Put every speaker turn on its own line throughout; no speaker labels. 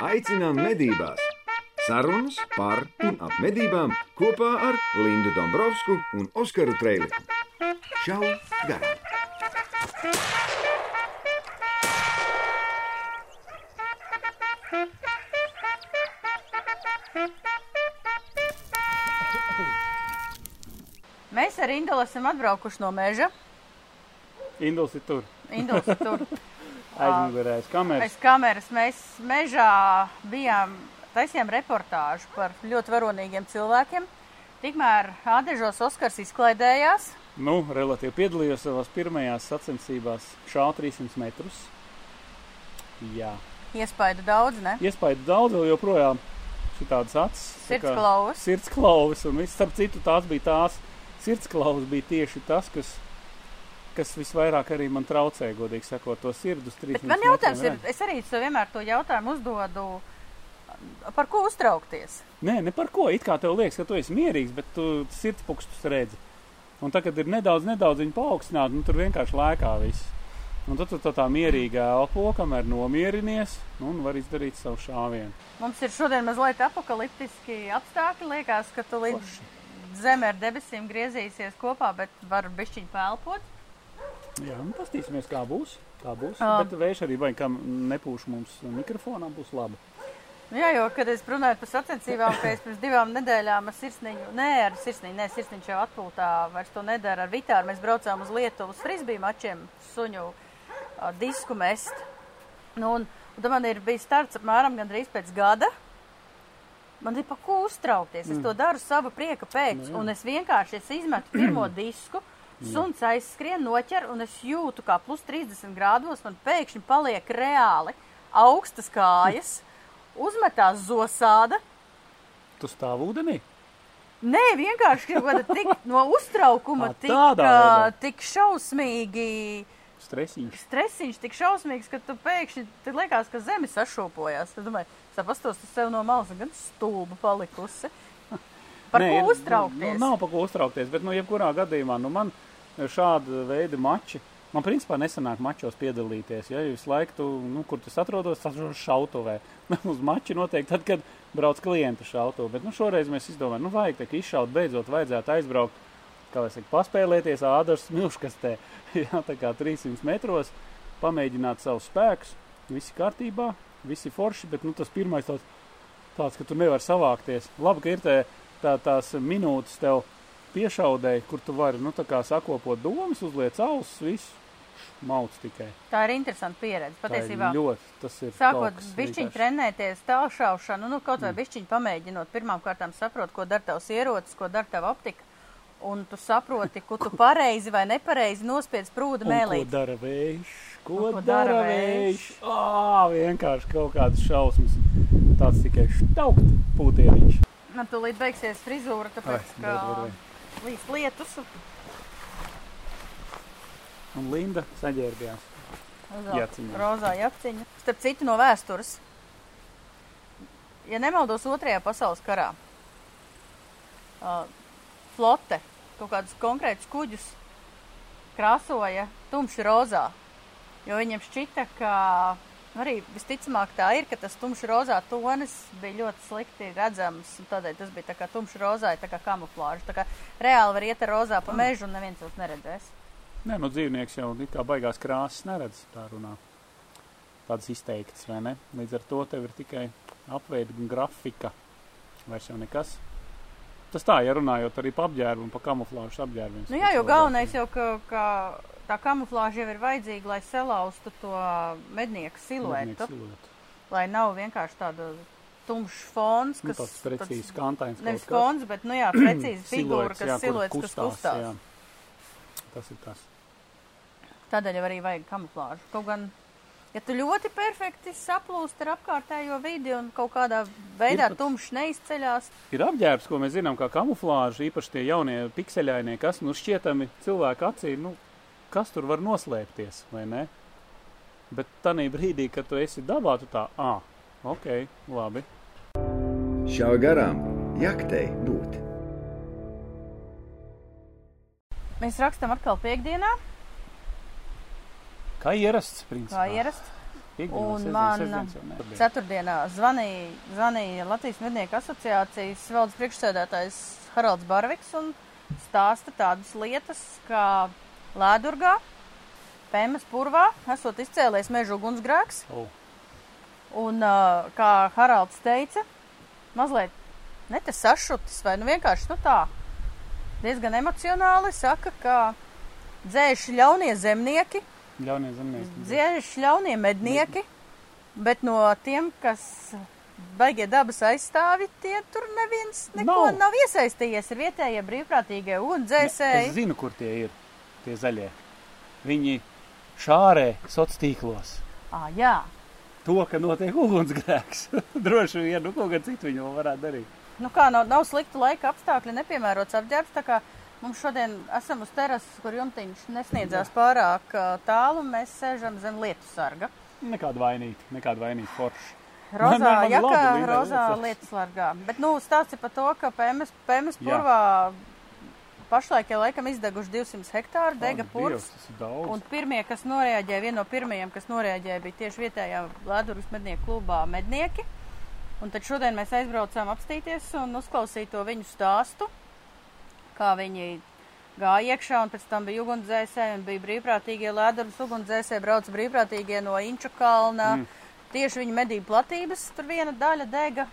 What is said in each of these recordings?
aicinām medībās! Sarunas par un ap medībām kopā ar Lindu Dombrovskiju un Oskaru Trēliņu. Čau! Garām!
Mēs ar Indulu esam atbraukuši no meža.
Induls ir tur.
Induls ir tur
Aizmugurē aiz kameras.
aiz kameras. Mēs mežā bijām, taisījām reportāžu par ļoti varonīgiem cilvēkiem. Tikmēr Ādežos Oskars izklaidējās.
Nu, relatīvi piedalījos savās pirmajās sacensībās šā 300 metrus. Jā.
Iespaidu daudz, ne?
Iespēja daudz vēl joprojām šitādas acis.
Sirdsklauvas.
Sirdsklauvas un viss, starp citu, tās bija tās. Sirdsklauvas bija tieši tas, kas, kas visvairāk arī man traucēja, godīgi sakot, to sirdus 300
Bet man jautājums ir, es arī sev vienmēr to jautājumu uzdodu, par ko uztraukties?
Nē, ne par ko. It kā tev liekas, ka tu esi mierīgs, bet tu sirdspūkstus redzi. Un tā, kad ir nedaudz, nedaudz viņa paaugstināta, nu tur vienkārši lēkā viss. Un tad tu tā, tā mierīgi elpo, kamēr nomierinies nu, un var izdarīt savu šāvienu.
Mums ir šodien mazliet apakaliptiski apstākļi. Liekas, ka tu līdz zeme ar debesīm griezīsies kopā, bet var bišķiņ pelpot.
Jā, nu pastīsimies, kā būs. Kā būs.
Ā.
Bet vējš arī vai kam nepūš mums mikrofonā būs labi.
Nu Jā, jo, kad es runāju par sacensībām, es pirms divām nedēļām ar sirsniņu, nē, ar sirsniņu, nē, sirsniņš jau atpūtā, vairs to nedara ar Vitāru. Mēs braucām uz Lietuvu uz frisbiju mačiem, suņu a, disku mest. Nu, un, un tad man ir bijis starts apmēram gandrīz pēc gada. Man ir pa ko uztraukties. Es to daru sava prieka pēc,
jā.
un es vienkārši es izmetu pirmo disku. Suns aizskrien, noķer, un es jūtu, kā plus 30 grādos man pēkšņi paliek reāli augstas kājas, uzmetās zosāda.
Tu stāv ūdenī?
Nē, vienkārši tik no uztraukuma, tik, tik šausmīgi
Stresiņš.
stresiņš, tik šausmīgs, ka tu pēkšņi liekas, ka zeme sašūpojās. Tad domāju, sapastos uz sevi no malas, gan stulba palikusi. Par
Nē,
ko
ir-
uztraukties?
Nu, nav par ko uztraukties, bet, nu, jebkurā gadījumā, nu, man šāda veida mači, man principā nesanāk mačos piedalīties. Ja visu laiku, tu, nu, kur tas atrodas, tas ir šautavē. Uz mači noteikti tad, kad brauc klienta šautuvu. Bet, nu, šoreiz mēs izdomājām, nu, vajag tā kā izšaut, beidzot vajadzētu aizbraukt, kā lai saka, paspēlēties ādars smilškastē. Jā, tā kā 300 metros, pamēģināt savus spēkus, visi kārtībā, visi forši, bet, nu, tas pirmais tāds, tāds ka tu nevari savākties. Labi, ka ir tā, tā, tās minūtes tev piešaudēji, kur tu vari, nu, sakopot domas, uzliec ausis, visu, mauc tikai.
Tā ir interesanta pieredze. Patiesībā,
ļoti, tas ir
sākot
kaut kas
bišķiņ
vienkārši-
trenēties tālšaušanu, nu, kaut
Mm.
vai bišķiņ pamēģinot, pirmām kārtām saprot, ko dara tavs ierocis, ko dara tava optika. Un tu saproti, ko tu pareizi vai nepareizi nospiedz prūda
Un Ko dara vējš? Ko,
Un
ko dara vējš? Ā, vienkārši kaut kādas šausmas. Tāds tikai štaukt pūtieniņš.
Man tūlīt beigsies frizūra, tāpēc,
Ai,
ka
var, var,
līdz lietus.
Un Linda saģērbjās. Jaciņa.
Rozā jaciņa. Starp citu no vēstures. Ja nemaldos otrajā pasaules karā, uh, flote kaut kādus konkrētus kuģus krāsoja tumši rozā. Jo viņiem šķita, ka arī visticamāk tā ir, ka tas tumši rozā tonis bija ļoti slikti redzams. Tādēļ tas bija tā kā tumši rozā, tā kā kamuflāža. Tā kā reāli var iet ar rozā pa mežu un neviens tos neredzēs.
Nē, nu dzīvnieks jau kā baigās krāsas neredz tā runā. Tādas izteiktas, vai ne? Līdz ar to tev ir tikai apveida grafika. Vairs jau nekas. Tas tā, ja runājot arī par apģērbu un par kamuflāžas apģērbiem.
Nu, jā, jo galvenais jau, ka, ka tā kamuflāža jau ir vajadzīga, lai salauztu to mednieku siluetu.
siluetu.
Lai nav vienkārši tāda tumšs fons,
Nu,
kas
tāds precīzs kantains.
nevis
kas.
fons, bet, nu jā, precīzi figūra, kas
jā,
siluets, kas kustās.
jā. Tas ir tas.
Tādēļ jau arī vajag kamuflāžu. Kaut gan, ja tu ļoti perfekti saplūst ar apkārtējo vidi un kaut kādā veidā
pat-
tumšs neizceļās,
Ir apģērbs, ko mēs zinām, kā kamuflāža, īpaši tie jaunie pikseļainie, kas nu šķietami cilvēku acī, nu, kas tur var noslēpties, vai ne? Bet tanī brīdī, kad tu esi dabā, tu tā, ah, ok, labi.
Šā garām jaktei būt.
mēs rakstam atkal piekdienā,
Kā ierasts, principā.
kā ierasts. Un man ceturtdienā zvanīja, zvanīja Latvijas mednieku asociācijas valdes priekšsēdētājs Haralds Barviks un stāsta tādas lietas, kā Lēdurgā, Pēmas purvā, esot izcēlies meža ugunsgrēks.
O,
Un, kā Haralds teica, mazliet ne tas sašutis, vai nu vienkārši nu tā, diezgan emocionāli saka, ka dzēši ļaunie zemnieki,
Ļaunie zemnieki.
dzēši ļaunie mednieki, bet no tiem, kas baigie dabas aizstāvi, tie tur neviens neko
Nav.
nav iesaistījies. Ir vietējie brīvprātīgie
Es
ugunsdzēsēji.
zinu, kur tie ir, tie zaļie. Viņi šārē sociālos tīklos.
Ah, jā,
To, ka notiek ugunsgrēks. Droši vien, nu, ko gan citu viņi vēl varētu darīt.
Nu kā, nav, nav slikti laika apstākļi, nepiemērots apģērbs. Tā kā mums šodien esam uz terases, kur jumtiņš nesniedzās pārāk ā, tālu, un mēs sēžam zem lietu sarga.
Nekāda vainīga, nekāda vainīga forša.
Rozā
Man- man
jaka,
labi,
rozā
lietu
sargā. Bet, nu, stāsti par to, ka PMS, PMS
Jā.
Pašlaik jau laikam izdeguši 200 hektāru dega purvs. Un pirmie, kas noreaģēja, viena no pirmajiem, kas noreaģēja, bija tieši vietējā Latvijas mednieku klubā mednieki. Un tad šodien mēs aizbraucām apstīties un uzklausīt to viņu stāstu, kā viņi gāja iekšā, un pēc tam bija ugunsdzēsēji, un bija brīvprātīgie Latvijas ugunsdzēsēji, brauca brīvprātīgie no Inča kalna. Mm. Tieši viņa medību platības, tur viena daļa dega.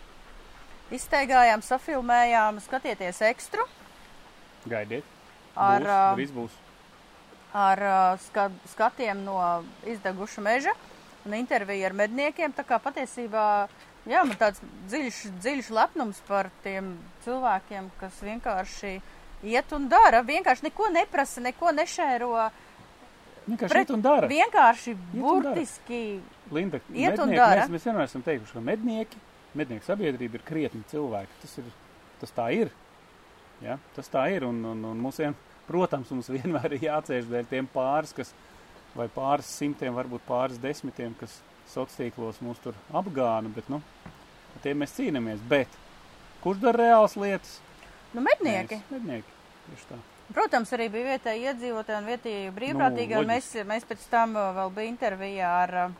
Izsteigājām, safilmējām, skatieties ekstru
Gaidiet.
ar,
būs, drīz būs.
ar uh, ska, skatiem no izdeguša meža un interviju ar medniekiem. Tā kā patiesībā jā, man tāds dziļš, dziļš lepnums par tiem cilvēkiem, kas vienkārši iet un dara. Vienkārši neko neprasa, neko nešēro.
Vienkārši
Pret-
iet un dara.
Vienkārši
un dara.
burtiski.
Linda,
Iet un dara.
Mēs, mēs vienmēr esam teikuši, ka mednieki, mednieku sabiedrība ir krietni cilvēki. Tas, ir, tas tā ir. Ja? Tas tā ir. Un, un, un mums vien, protams, mums vienmēr ir jācieš dēļ tiem pāris, kas, vai pāris simtiem, varbūt pāris desmitiem, kas sociālos tīklos mūs tur apgāna. Bet, nu, ar tiem mēs cīnāmies. Bet kurš dara reāls lietas?
Nu, mednieki.
Mēs, mednieki. Tieši tā.
Protams, arī bija vietēji iedzīvotāji un vietēji brīvprātīgi.
Nu,
mēs, mēs pēc tam uh, vēl bija intervijā ar uh,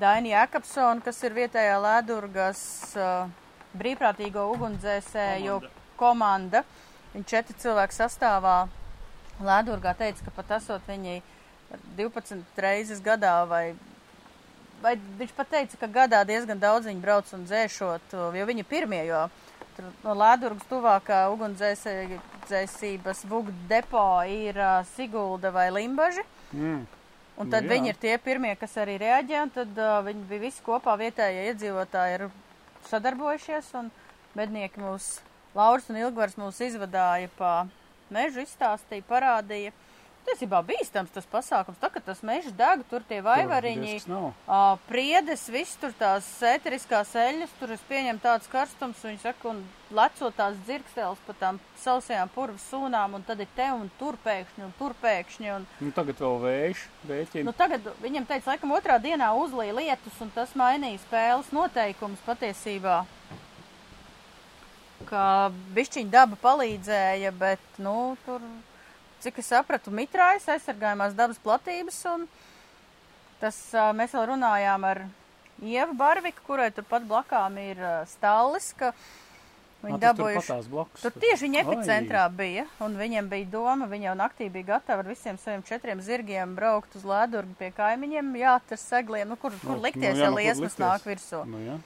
Dainu Jākapsonu, kas ir vietējā Lēdurgas uh, brīvprātīgo ugunsdzēsēju komanda. Viņi četri cilvēki sastāvā Lēdurgā teica, ka pat esot viņi 12 reizes gadā vai. Vai viņš pat teica, ka gadā diezgan daudz viņi brauc un dzēšot, jo viņi pirmie, jo tur no Lēdurgas tuvākā ugunsdzēsības vugd depo ir uh, Sigulda vai Limbaži.
Mm.
Un
Nu
tad
jā.
viņi ir tie pirmie, kas arī reaģē, un tad uh, viņi bija visi kopā vietējie iedzīvotāji ir sadarbojušies, un mednieki mūs, Lauris un Ilgvars mūs izvadāja pa mežu, izstāstīja, parādīja. Tiesībā bīstams tas pasākums, tā kā tas mežs deg, tur tie vaivariņi, uh, priedes, viss tur tās ēteriskās eļļas, tur es pieņemu tāds karstums, un viņi saka, un lecot tās dzirkstēles pa tām sausajām purvas sūnām, un tad ir te un tur pēkšņi, un tur pēkšņi, un
Nu, tagad vēl vējš, rēķina.
Nu, tagad viņam teica, laikam, otrā dienā uzlīja lietus, un tas mainīja spēles noteikumus patiesībā. Kā bišķiņa daba palīdzēja, bet, nu, tur, cik es sapratu, mitrājas aizsargājumās dabas platības, un tas mēs vēl runājām ar Ievu Barviku, kurai turpat blakām ir stallis, ka viņi
tas tur
dabūjuši.
patās blakus.
Tur tieši viņa
Ai.
epicentrā bija, un viņam bija doma, viņa jau naktī bija gatava ar visiem saviem četriem zirgiem braukt uz Lēdurgu pie kaimiņiem, jā, ar segliem, nu, kur, kur
Nu,
likties,
nu jā,
ja
nu,
liesmas nāk virsū.
Nu, jā,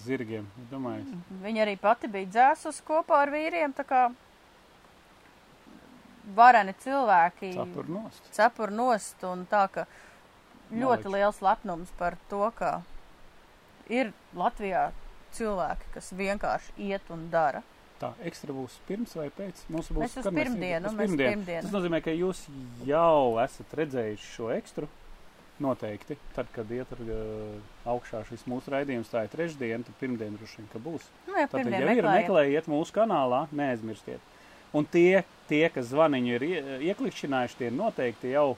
zirgiem, domāju.
Viņa arī pati bija dzēsus kopā ar vīriem, tā kā vareni cilvēki
Cepur nost.
cepur nost, un tā, ka ļoti
Maliks.
liels lepnums par to, ka ir Latvijā cilvēki, kas vienkārši iet un dara.
Tā, ekstra būs pirms vai pēc? Mums būs
uz pirmdienu.
pirmdienu. Tas nozīmē, ka jūs jau esat redzējuši šo ekstru. Noteikti. Tad, kad iet ar, uh, augšā šis mūsu raidījums, tā ir trešdiena, tad pirmdiena droši vien, ka būs.
Nu, ja
Tad
pirmdien
jau ir
meklējiet.
meklējiet mūsu kanālā, neaizmirstiet. Un tie, tie kas zvaniņu ir ie- ieklikšķinājuši, tie noteikti jau,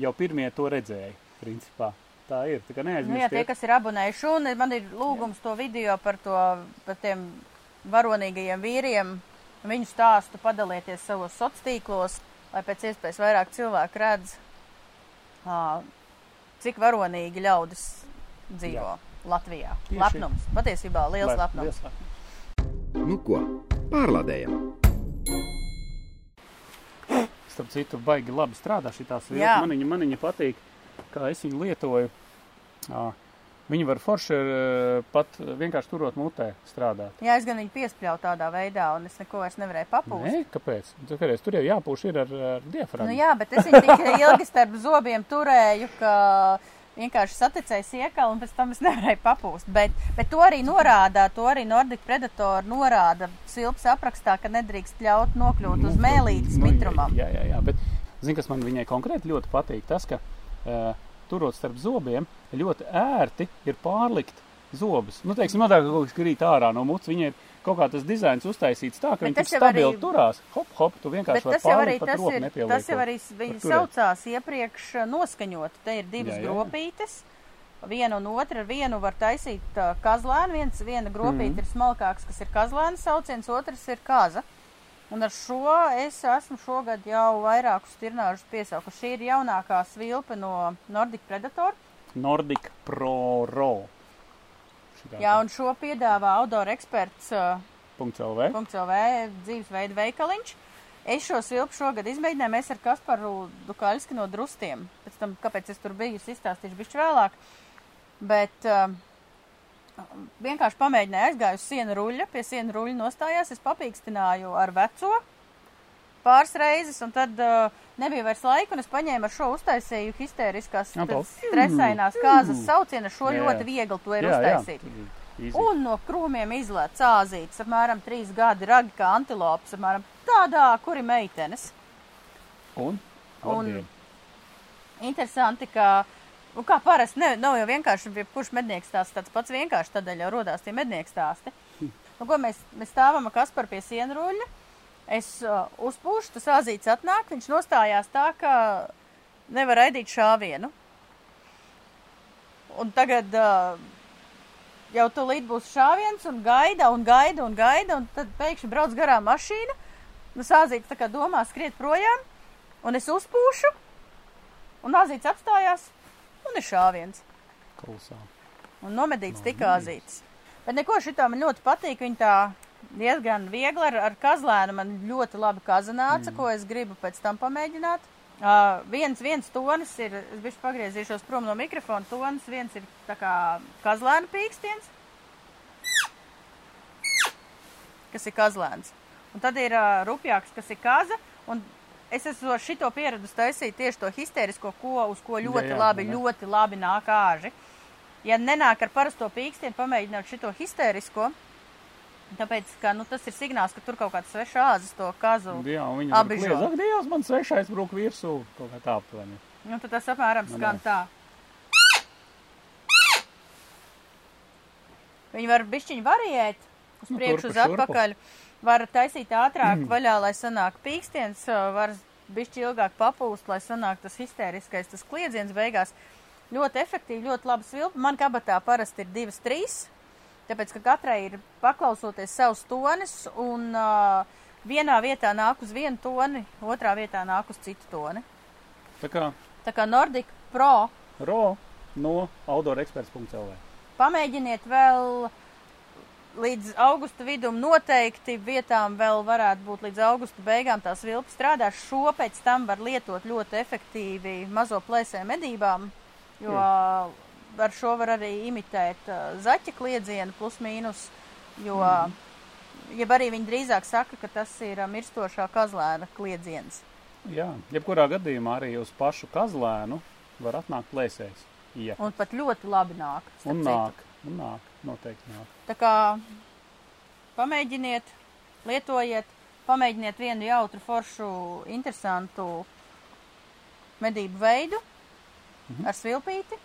jau pirmie to redzēja. Principā. Tā ir. Tā
Nu, jā, tie, kas ir abonējuši, un man ir lūgums to video par, to, par tiem varonīgajiem vīriem, viņu stāstu padalieties savos sociālos tīklos, lai pēc iespējas vairāk cilvēku redz, ā, cik varonīgi ļaudis dzīvo Latvijā.
Tieši.
Lepnums. Patiesībā liels
Lai-
lepnums.
liels.
Nu ko, pārlādējam!
Starp citu, baigi labi strādā šī tā
Jā.
man, viņa, patīk, kā es viņu lietoju. Ā, Viņi var forši eh, pat vienkārši turot mutē strādāt.
Jā, es gan viņu piespļauju tādā veidā, un es neko vairs nevarēju papūst.
Nē, kāpēc? Tāpēc tur jau jāpūš ir ar, ar diafragmu.
Nu, jā, bet es viņu tik ilgi starp zobiem turēju, ka vienkārši saticēju iekalu, un pēc tam es nevarēju papūst. Bet, bet to arī norāda, to arī Nordic Predator norāda silps aprakstā, ka nedrīkst ļaut nokļūt uz mēlītes
Nu,
mitrumam.
Jā, jā, jā, bet zini, kas man viņai konkrēti ļoti patīk, tas, ka uh, turot starp zobiem, ļoti ērti ir pārlikt zobus. Nu, teiksim, tā, ka kaut kas krīt ārā no mutes, viņai ir kaut kā tas dizains uztaisīts tā, ka viņi tik stabili
arī-
turās. Hop, hop, tu vienkārši vari pārlikt, pat roku nepieliekot.
tas jau arī viņi saucās iepriekš uh, noskaņot. Te ir divas
Jā, jā,
gropītes. Viena un otra, ar vienu var taisīt uh, kazlēnu, viens, viena gropīte
Mhm.
ir smalkāks, kas ir kazlēna sauciens, otrs ir kaza. Un ar šo es esmu šogad jau vairākus tirnāžus piesaukuši. Šī ir jaunākā svilpe no Nordic Predator.
Nordic Pro Ro. Šitā
Jā, un šo piedāvā outdoor eksperts uh,
LV.
.lv dzīvesveida veikaliņš. Es šo silpu šogad izmēģināju, mēs ar Kasparu Dukaļski no drustiem. Pēc tam, kāpēc es tur biju, es izstāstīšu bišķi vēlāk. Bet uh, vienkārši pamēģināju, aizgāju uz sienu ruļļa, pie sienu ruļļa nostājās, es papīkstināju ar veco pāris reizes, un tad uh, nebija vairs laika, un es paņēmu ar šo uztaisīju histēriskās
Jā,
stresainās kāzas saucienu, ar šo
Jā, jā.
ļoti viegli to ir
jā, jā,
uztaisīt.
tur ir easy.
Un no krūmiem izlēca cāzītes, apmēram trīs gadi, ragi kā antilopas, apmēram tādā, kur ir meitenes.
Un?
Un-. Interesanti, ka, nu, kā parasti, ne, nav jau vienkārši, kurš mednieks stāsts tāds pats vienkārši, tādēļ jau rodās tie mednieks stāsti. Nu, ko mēs, mēs stāvam ar Kasparu pie sienruļa, es uh, uzpūšu, tas āzīts atnāk, viņš nostājās tā, ka nevar raidīt šāvienu. Un tagad uh, jau tūlīt būs šāviens un gaida un gaida un gaida, un tad pēkšņi brauc garām mašīna, nu sāzīts tā kā domā skriet projām, un es uzpūšu, un azīts apstājās, un ir šāviens.
Kolosāli.
Un nomedīts tik azīts. Bet neko šitā man ļoti patīk, viņa tā diezgan viegli ar, ar kazlēnu man ļoti labi kazanāca, mm. ko es gribu pēc tam pamēģināt. Uh, viens, viens tonis ir, es bišķi pagriezīšos prom no mikrofona, tonis viens ir tā kā kazlēna pīkstiens, kas ir kazlēns. Un tad ir uh, rupjāks, kas ir kaza, un es esmu ar šito pieredus taisīt tieši to histērisko, ko, uz ko ļoti
jā,
labi,
jā.
ļoti labi nāk āži. Ja nenāk ar parasto pīkstienu, pamēģināt šito histērisko, tāpēc, ka, nu, tas ir signāls, ka tur kaut kāds svešs āzis to kazu.
Jā,
žo.
ak, Dievs, man svešais brūk virsū. Kaut kā tā aptuveni.
Nu, tad tas apmēram
Nu,
skan tā. Viņi var bišķiņu variēt uz
Nu,
priekšu,
turpu,
uz
šurpu.
Var taisīt ātrāk vaļā, lai sanāk pīkstiens, var bišķi ilgāk papūst, lai sanāk tas histēriskais, tas kliedziens beigās. Ļoti efektīvi, ļoti labi svilpa. Man kabatā parasti ir divas, trīs, tāpēc, ka katrai ir paklausoties savus tonis, un uh, vienā vietā nāk uz vienu toni, otrā vietā nāk uz citu toni.
Tā kā
Tā kā Nordic Pro
ro no outdooreksperts.lv.
Pamēģiniet vēl līdz augusta vidum noteikti vietām vēl varētu būt līdz augusta beigām tās vilpas strādā. Šo pēc tam var lietot ļoti efektīvi mazo plēsē medībām, jo ar šo var arī imitēt uh, zaķa kliedzienu plus mīnus, jo, jeb arī viņi drīzāk saka, ka tas ir uh, mirstošā kazlēna kliedziens.
Jā, jebkurā gadījumā arī uz pašu kazlēnu var atnākt plēsējs. Jā,
Un pat ļoti labi nāk.
un
citu.
nāk, un nāk, noteikti nāk.
Tā kā pamēģiniet, lietojiet, pamēģiniet vienu jautru, foršu, interesantu medību veidu
Mhm.
ar svilpīti.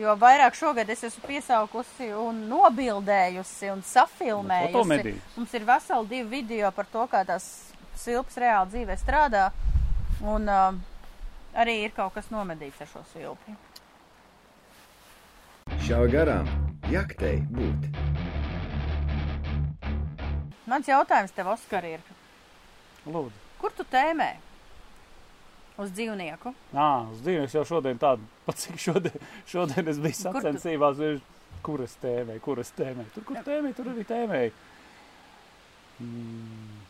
Jo vairāk šogad es esmu piesaukusi un nobildējusi un safilmējusi.
fotomedības.
Mums ir veseli divi video par to, kā tās svilpas reāli dzīvē strādā. Un uh, arī ir kaut kas nomedīts ar šo svilpi.
Šā garām jaktei būt.
Mans jautājums tev, Oskar, ir,
Lūdzu,
kur tu tēmē? Uz dzīvnieku.
Ā, uz dzīvnieku jau šodien tādu, pat cik šodien, šodien es biju
Kur tu-
sacensībās, ir, kuras tēmēji, kuras tēmēji. Tur, kur tēmēji, tur arī tēmēji. Mm,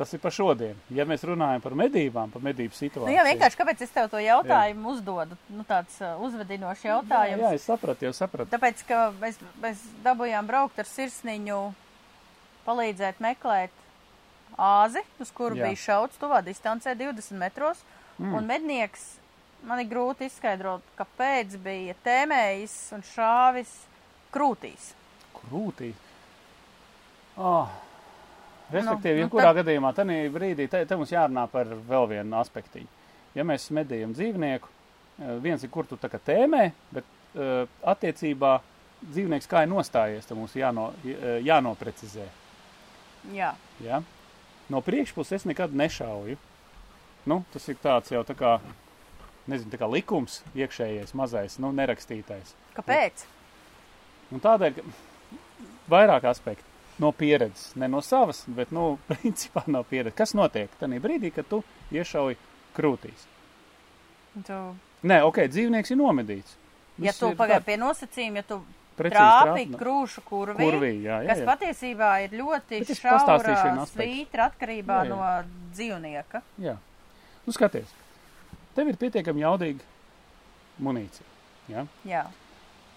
tas ir par šodien. Ja mēs runājam par medībām, par medību situāciju.
Nu, jā, vienkārši kāpēc es tev to jautājumu uzdodu? Nu, tāds uh, uzvedinošs
Jā,
jautājums.
jā, es sapratu, jau sapratu.
Tāpēc, ka mēs, mēs dabūjām braukt ar sirsniņu, palīdzēt meklēt āzi, uz kuru
Jā.
bija šauts tuvā distancē 20 metros. Mm. Un mednieks man ir grūti izskaidrot, kāpēc bija tēmējis un šāvis krūtīs.
Krūtī. Oh. Respektīvi,
Nu,
nu,
nu
jebkurā
tad-
gadījumā, tad brīdī te, te mums jārunā par vēl vienu aspektu. Ja mēs medījam dzīvnieku, eh, viens ir, kur tu tā kā tēmē, bet uh, attiecībā dzīvnieks kā ir nostājies, tad mums jāno, j- jānoprecizē.
Jā,
Ja? No priekšpuses es nekad nešauju. Nu, tas ir tāds jau tā kā, nezinu, tā kā likums iekšējais, mazais, nu, nerakstītais.
kāpēc?
Un tādēļ, ka vairāk aspektu no pieredzes, ne no savas, bet, nu, principā no pieredzes. Kas notiek tajā brīdī, kad tu iešauji krūtīs?
Tu,
Nē, ok, dzīvnieks ir nomedīts.
ja
Viss
tu
ir
pagaidi
tā-
pie nosacījuma, ja tu
precīzi
trāpi
trāp-
krūšu kurvī,
Kurvī, jā, jā,
kas
jā.
patiesībā ir ļoti šaura svītra atkarībā
Jā, jā.
no dzīvnieka.
jā. Nu, skaties, tev ir pietiekami jaudīga munīcija. Ja?
Jā,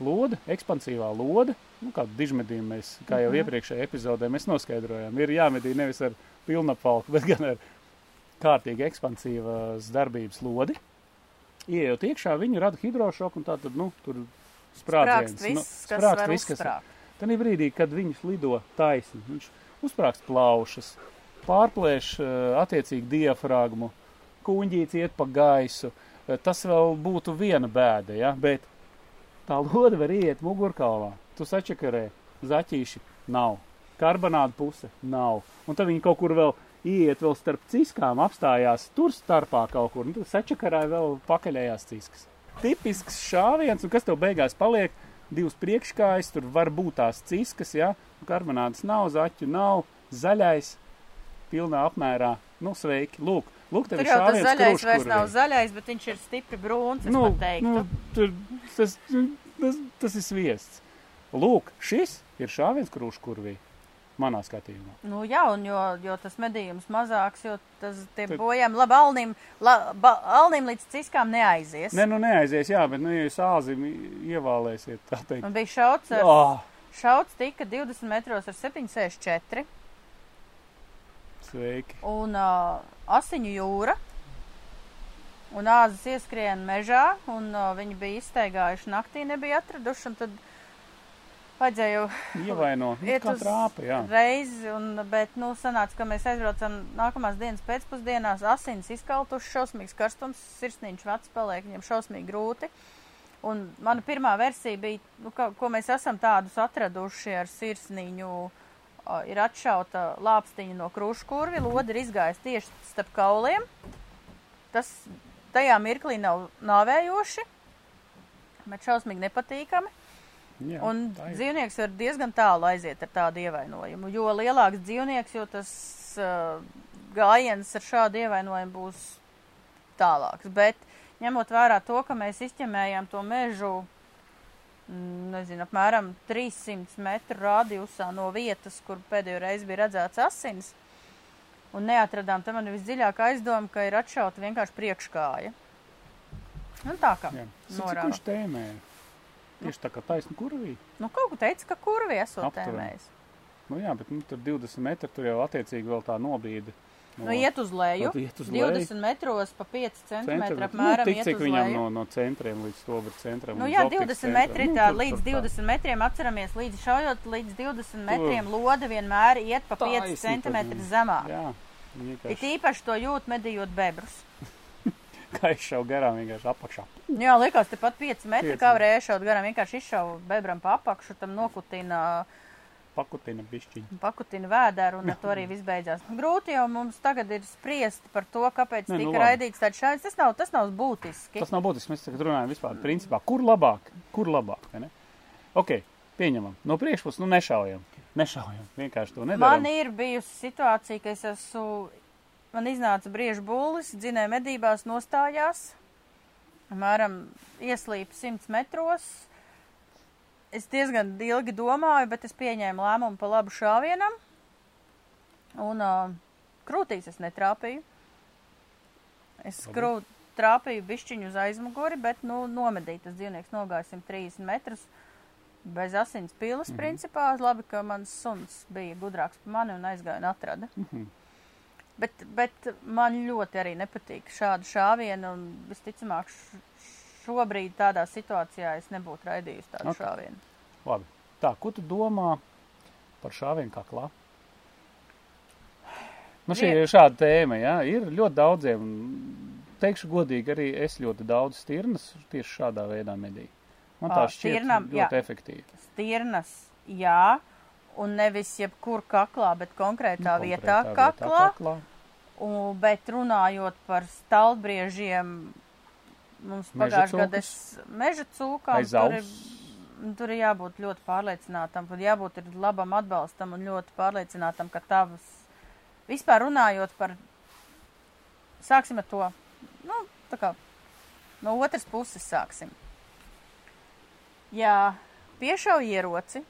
Lode, ekspansīvā lode, nu, kādu dižmedījumu mēs, kā jau
Mhm.
iepriekšējā epizodē mēs noskaidrojām, ir jāmedī nevis ar pilnapvalku, bet gan ar kārtīgi ekspansīvas darbības lodi. Iejot iekšā, viņi rada hidrošoku un tā tad, nu, tur sprādziens.
sprākst viss, kas
sprākst
var
viss, kas-
uzsprāgt.
Tad brīdī, kad viņš lido taisni, viņš uzsprāgst plaušas, pārplēš uh, attiecīgi diafragmu, kuņģīts iet pa gaisu. Uh, tas vēl būtu viena bēda, ja? bet tā lode var iet mugurkaulā. Tu sačakarē, zaķīši nav, karbonāda puse nav. Un tad viņi kaut kur vēl iet vēl starp ciskām, apstājās tur starpā kaut kur. Un tad sačakarāja vēl pakaļējās ciskas. Tipisks šāviens, un kas tev beigās paliek? Divas priekškājas, tur var būt tās ciskas, ja karbonādas nav, zaķu nav, zaļais, pilnā apmērā. Nu, sveiki, lūk, lūk
Tur jau tas zaļais vairs
kruškurvī.
nav zaļais, bet viņš ir stipri brūns,
Nu, nu, tur, tas, tas, tas ir sviests. Lūk, šis ir šāviens krūškurvī, manā skatījumā.
Nu, jā, un jo, jo tas medījums mazāks, jo tas tie
Tad-
bojām, labi, alnim, la, ba, alnim līdz ciskām neaizies.
Nē, nu neaizies, jā, bet, nu, ja jūs āzim ievālēsiet, tā teikt.
Un bija šauts, ar,
Oh,
šauts tika 20 metros ar 764
sveiki.
un uh, asiņu jūra. Un āzas ieskrien mežā, un uh, viņi bija izsteigājuši naktī, nebija atraduši, un tad jau
Ievaino, nu,
iet
kā trāpa, jā.
reizi, un, bet, nu, sanāca, ka mēs aizbraucam nākamās dienas pēcpusdienās, asins izkaltuši, šausmīgs karstums, sirsniņš vecs paliek, viņam šausmīgi grūti. Un mana pirmā versija bija, nu, ka, ko mēs esam tādus atraduši ar sirsniņu, uh, ir atšauta lāpstiņa no krūškurvi, lodi ir izgājis tieši starp kauliem. Tas tajā mirklī nav nāvējoši, bet šausmīgi nepatīkami.
Jā
Un dzīvnieks var diezgan tālu aiziet ar tādu ievainojumu. Jo lielāks dzīvnieks, jo tas uh, gājiens ar šādu ievainojumu būs tālāks. Bet ņemot vērā to, ka mēs izķemējām to mežu, mm, nezinu, apmēram 300 metru radiusā no vietas, kur pēdējo reizi bija redzēts asins, un neatradām, tam man ir visdziļāk aizdoma, ka ir atšauta vienkārši priekškāja. Un tā kā.
Viņš tēmē? Tieši tā kā taisnu kurvī.
Nu, kaut ko teica, ka kurvi esot
Aptuveni.
tēmējis.
Nu jā, bet nu, tur 20 metri, tur jau attiecīgi vēl tā nobīde.
Nu, iet uz leju.
Iet uz leju.
20 metros pa 5 cm
Centra-
apmēram
nu, tik, cik viņam
leju.
no, no centriem līdz stobra centram.
Nu, jā,
optikas
20
centram.
metri,
Nu,
tā
tur-
līdz
tur tā.
20 metriem atceramies, līdz šaujot līdz 20 metriem lode vienmēr iet pa 5 cm
pa zemi.
zemāk.
Jā,
It
vienkārši
īpaši to jūt medījot bebrus.
kā izšau garām vienkārši apakšā.
Jā, likās, tepat 5 metri,
Pieci.
kā varēja šaut garām, vienkārši izšauja bebram pa apakšu, tam nokutina,
Pakutina bišķiņu.
pakutina vēderu, un ar to arī viss beidzās. Grūti jau mums tagad ir spriest par to, kāpēc
Nē, nu
tika
labi.
raidīts tāds šāds. Tas nav, tas nav būtiski.
Tas nav būtiski, mēs tagad runājam vispār principā, kur labāk, kur labāk, vai ne? Ok, pieņemam. No priekšpuses, nu nešaujam. Nešaujam, vienkārši to nedaram.
Man ir bijusi situācija, ka es esmu man iznāca briežu būlis, dzinēja medībās nostājās, apmēram ieslīpa 100 metros. Es diezgan ilgi domāju, bet es pieņēmu lēmumu pa labu šāvienam, un uh, krūtīs es netrāpīju. Es krūt, trāpīju bišķiņu uz aizmuguri, bet, nu, nomedīja tas dzīvnieks nogāja 130 metrus bez asins pilas, mm. -hmm. principā. Labi, ka mans suns bija gudrāks par mani un aizgāja un atrada.
Mhm.
Bet, bet man ļoti arī nepatīk šāda šāviena, un visticamāk, šobrīd tādā situācijā es nebūtu raidījusi tādu
Ok.
okay. šāvienu.
Labi. Tā, ko tu domā par šāvienu kaklā? Nu, šī ir šāda tēma, jā, ir ļoti daudziem. Teikšu godīgi, arī es ļoti daudz stirnas tieši šādā veidā medīju. Man tā šķiet
stirnam,
ļoti
jā.
efektīvi.
Stirnas, jā, un nevis jebkur kaklā, bet konkrētā
Nu,
vietā
konkrētā
kaklā.
kaklā.
Un, bet runājot par stalbriežiem, mums pagājušajā gadā es meža cūkām tur ir, tur ir jābūt ļoti pārliecinātam, tur jābūt ir labam atbalstam un ļoti pārliecinātam, ka tavas, vispār runājot par, sāksim ar to, nu, tā kā no otras puses sāksim. Ja piešauj ieroci,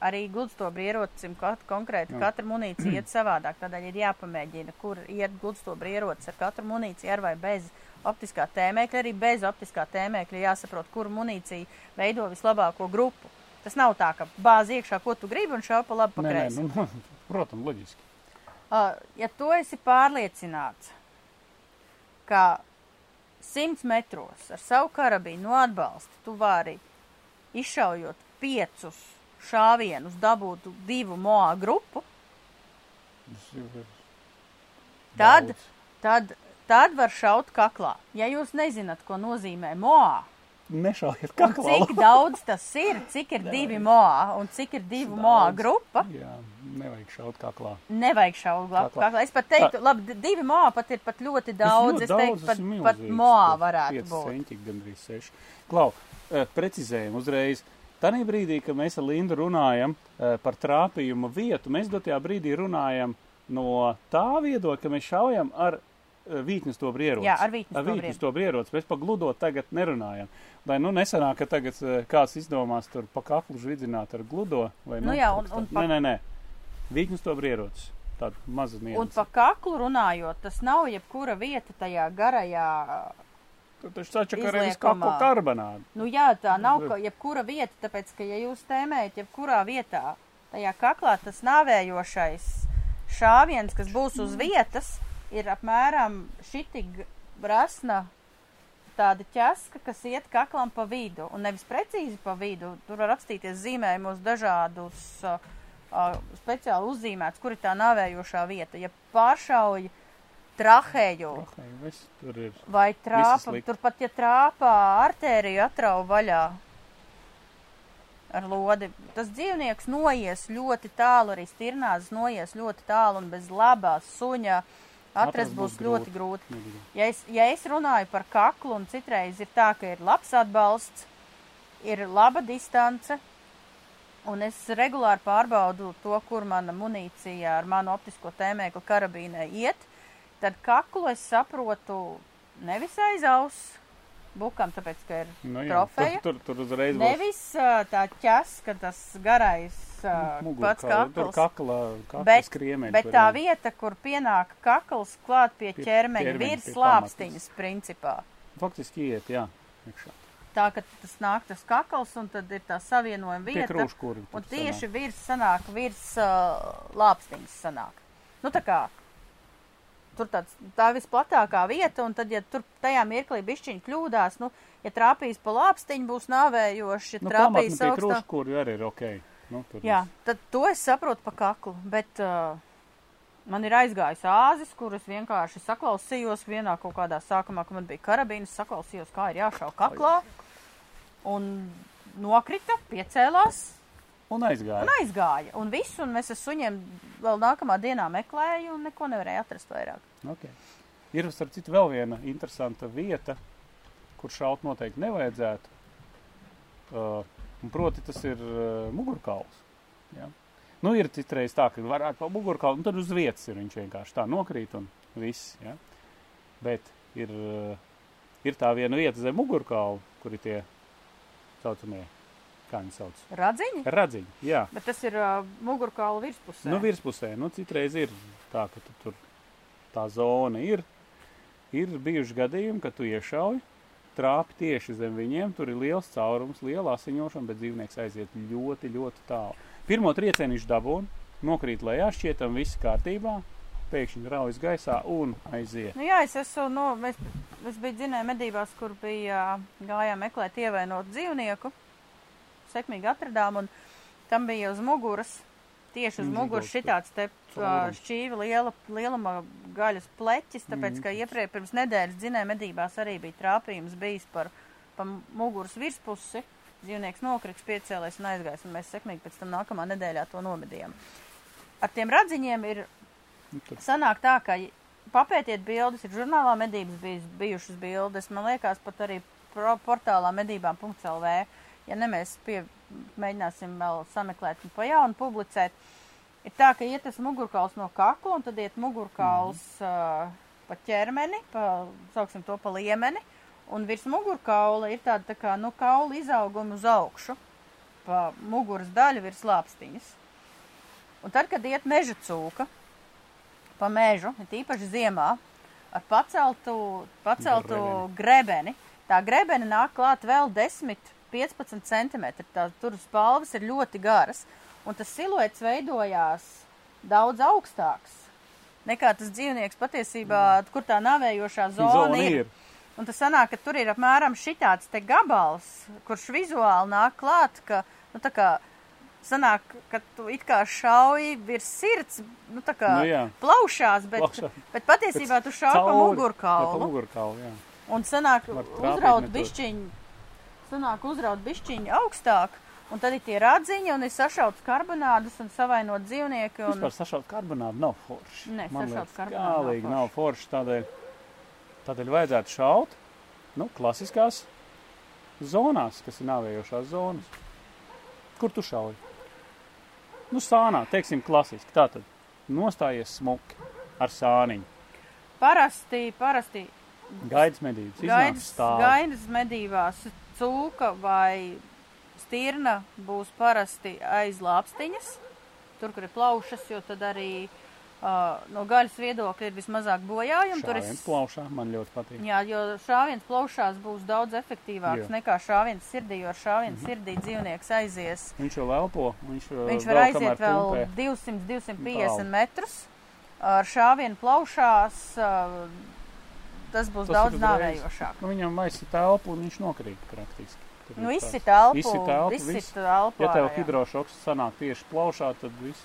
arī gludstobra ierocim kat, konkrēti
Jā.
katra munīcija iet savādāk. Tādēļ ir jāpamēģina, kur iet gludstobra ierocis ar katru munīciju ar vai bez optiskā tēmēkļa. Arī bez optiskā tēmēkļa jāsaprot, kuru munīciju veido vislabāko grupu. Tas nav tā, ka bāzi iekšā, ko tu gribi un šāp pa labi pa kreisi.
nu, protams, loģiski.
Uh, ja tu esi pārliecināts, ka 100 metros ar savu karabīnu no atbalsta tu vari izšaujot piecus šāvienus, dabūt divu moā grupu, Tad-
daudz.
tad, tad var šaut kaklā. Ja jūs nezināt, ko nozīmē moā,
Nešaujiet
un
kaklā.
cik daudz tas ir, cik ir divi moā un cik ir divu moā
Daudz.
grupa,
Jā, nevajag šaut kaklā.
nevajag šaut
Kaklā.
kaklā. Es pat teiktu, labi, divi moā pat ir pat ļoti daudz. Es teiktu, pat, pat moā varētu būt.
Centiņi, gandrīz seši. Klau, eh, precizējam uzreiz. Tanī brīdī, kad mēs ar Lindu runājam eh, par trāpījuma vietu, mēs dotajā brīdī runājam no tā viedokļa, ka mēs šaujam ar eh, vītnes to brieroci.
Jā, ar vītnes
ar vītnes to brieroci. Mēs pa gludot tagad nerunājam. Lai nu nesanāk, ka tagad eh, kāds izdomās tur pa kaklu žvidzināt ar gludo. Vai,
Nu jā,
kaut
un- un pa-
Nē, nē, nē. Vītnes to brieroci. Tāda maza
Un
nianse.
pa kaklu runājot, tas nav jebkura vieta tajā garajā.
Tu taču sačak arī kaklu
izliekamā.
karbonādu.
Nu jā, tā nav ka jebkura vieta, tāpēc, ka ja jūs tēmējat jebkurā vietā, tajā kaklā tas nāvējošais šāviens, kas būs uz vietas, ir apmēram šitik brasna tāda ķeska, kas iet kaklam pa vidu, un nevis precīzi pa vidu. Tur var apstīties zīmējumos dažādus uh, uh, speciāli uzzīmēts, kur ir tā nāvējošā vieta. Ja pāršauj trahēju
viss tur ir.
vai trāpa, turpat ja trāpā artēriju atrauj vaļā ar lodi, tas dzīvnieks noies ļoti tālu, arī stirnās noies ļoti tālu un bez labā suņa atrast būs
būs
ļoti
grūti.
grūti. Ja es, ja es runāju par kaklu, un citreiz ir tā, ka ir labs atbalsts, ir laba distance, un es regulāri pārbaudu to, kur mana munīcija ar manu optisko tēmēklu karabīnē iet, tad kaklu es saprotu nevis aiz auss bukam, tāpēc, ka ir
Nu, jā,
trofeja.
Tur, tur, tur uzreiz būs
Nevis ā, tā ķeska, tas garais ā,
mugurkaula,
pats
Tur
kakls.
kakla, kakla
Bet,
skriemeļi.
bet
tur
tā
ir.
vieta, kur pienāk kakls klāt pie
Pie
ķermeņa,
ķermeņa,
virs
pie
lāpstiņas principā.
Faktiski iet, jā. iekšā.
Tā, ka tas nāk tas kakls un tad ir tā savienojuma vieta.
krūškūri.
Un
tur
tieši
sanāk.
virs sanāk, virs uh, lāpstiņas sanāk. Nu tā kā. Tur tāds, tā visplatākā vieta, un tad, ja tur tajā mirklī bišķiņi kļūdās, nu, ja trāpīs pa lāpstiņu, būs nāvējoši, ja
Nu,
trāpīs augstā.
krūškūri arī ir ok. Nu,
Jā,
viss.
tad to es saprotu pa kaklu, bet uh, man ir aizgājis āzis, kurus vienkārši saklausījos vienā kaut kādā sākumā, kad man bija karabīnas, saklausījos, kā ir jāšau kaklā, un nokrita, piecēlās
Un aizgāja.
un aizgāja. Un viss, un mēs ar suņiem vēl nākamā dienā meklēju, un neko nevarēju atrast vairāk.
Okay. Ir, starp citu, vēl viena interesanta vieta, kur šaut noteikti nevajadzētu. Uh, proti, tas ir uh, mugurkauls. Ja? Nu, ir citreiz tā, ka varētu pa mugurkaulu, un tad uz vietas ir viņš vienkārši tā nokrīt un viss, ja. Bet ir, eh, ir tā viena vieta zem mugurkaulu, kur ir tie saucamie, kā viņi sauc,
Radziņi?
radziņi, jā.
Bet tas ir uh, mugurkaula virspusē.
Nu, virspusē, nu, citreiz ir tā, ka tu tur tā zona ir. Ir bijuši gadījumi, ka tu iešauji, trāpi tieši zem viņiem, tur ir liels caurums, liela asiņošana, bet dzīvnieks aiziet ļoti, ļoti tālu. Pirmo triecienu viņš dabūna, nokrīt lejā, šķietam viss kārtībā, pēkšņi raujas gaisā un aiziet.
Nu, jā, es esmu, nu, es, es biju dzinēju medībās, kur bija gājām meklēt ievainot dzīvnieku. Sekmīgi atradām, un tam bija uz muguras, tieši uz muguras šitāds te
caurums.
šķīva liela, lieluma gaļas pleķis, tāpēc,
Mhm.
ka iepriekš pirms nedēļas dzinēju medībās arī bija trāpījums bijis par, par muguras virspusi. Dzīvnieks nokriks, piecēlēs un aizgājis, un mēs sekmīgi pēc tam nākamā nedēļā to nomedījām. Ar tiem radziņiem ir
Nu,
sanāk tā, ka papētiet bildes, ir žurnālā medības bijis, bijušas bildes, man liekas, pat arī pro, portālā medībām.lv. Ja ne mēs pie, mēģināsim vēl sameklēt un pa jaunu publicēt, ir tā, ka iet tas mugurkauls no kakla un tad iet mugurkauls uh, pa ķermeni, pa, sauksim to pa liemeni, un virs mugurkaula ir tāda tā kā, nu, kaula izauguma uz augšu, pa muguras daļu virs lāpstiņas. Un tad, kad iet meža cūka, pa mežu, ir īpaši ziemā, ar paceltu, paceltu grebeni. Tā grebeni nāk klāt vēl 10-15 cm. Tā tur spalvas ir ļoti garas, un tas siluets veidojās daudz augstāks nekā tas dzīvnieks patiesībā, kur tā navējošā zona,
zona
ir.
ir.
Un tas sanāk, ka tur ir apmēram šitāds te gabals, kurš vizuāli nāk klāt, ka, nu, tā kā, sanāk, ka tu it kā šauji virs sirds, nu, tā kā
Nu, jā.
plaušās, bet,
Plaušā.
bet patiesībā tu šauji pa
Cauri. Jā, Pa
mugurkaulu.
mugurkaulu, jā.
Un sanāk, uzraut bišķiņu, sanāk, uzraut bišķiņu augstāk, un tad ir tie radziņi, un ir sašauts karbonādus un savainot dzīvnieki. Un...
Vispār sašaut karbonādu nav forši.
Nē,
Man
sašaut
liekas,
karbonādu nav forši.
nav forši. Tādēļ, tādēļ vajadzētu šaut nu, klasiskās zonās, kas ir nāvējošās zonas. Kur tu šauji? Nu, sānā, teiksim, klasiski. Tātad nostājies smuki ar sāniņu.
Parasti, parasti
Gaidas medības.
Gaidas, gaidas medībās cūka vai stirna būs parasti aiz lāpstiņas, tur, kur ir plaušas, jo tad arī uh, no gaļas viedokļa ir vismazāk bojājumi. Tur
Šāviens plaušā man ļoti patīk.
Jā, jo šāviens plaušās būs daudz efektīvāks
Jā.
nekā šāviens sirdī, jo šāviens sirdī dzīvnieks aizies.
Viņš jau elpo. Viņš,
Viņš var aiziet
kamēr
vēl
pumpē.
200-250
Tālu.
metrus. Ar šāvienu plaušās uh, tas būs
Tas
daudz nāvējošāk.
Nu, viņam maisi telpu un viņš nokrīt praktiski. Tur
Nu, izsit elpu,
Izsit elpu,
izsit elpu.
Ja tev hidrošoks sanāk tieši plaušā, tad viss.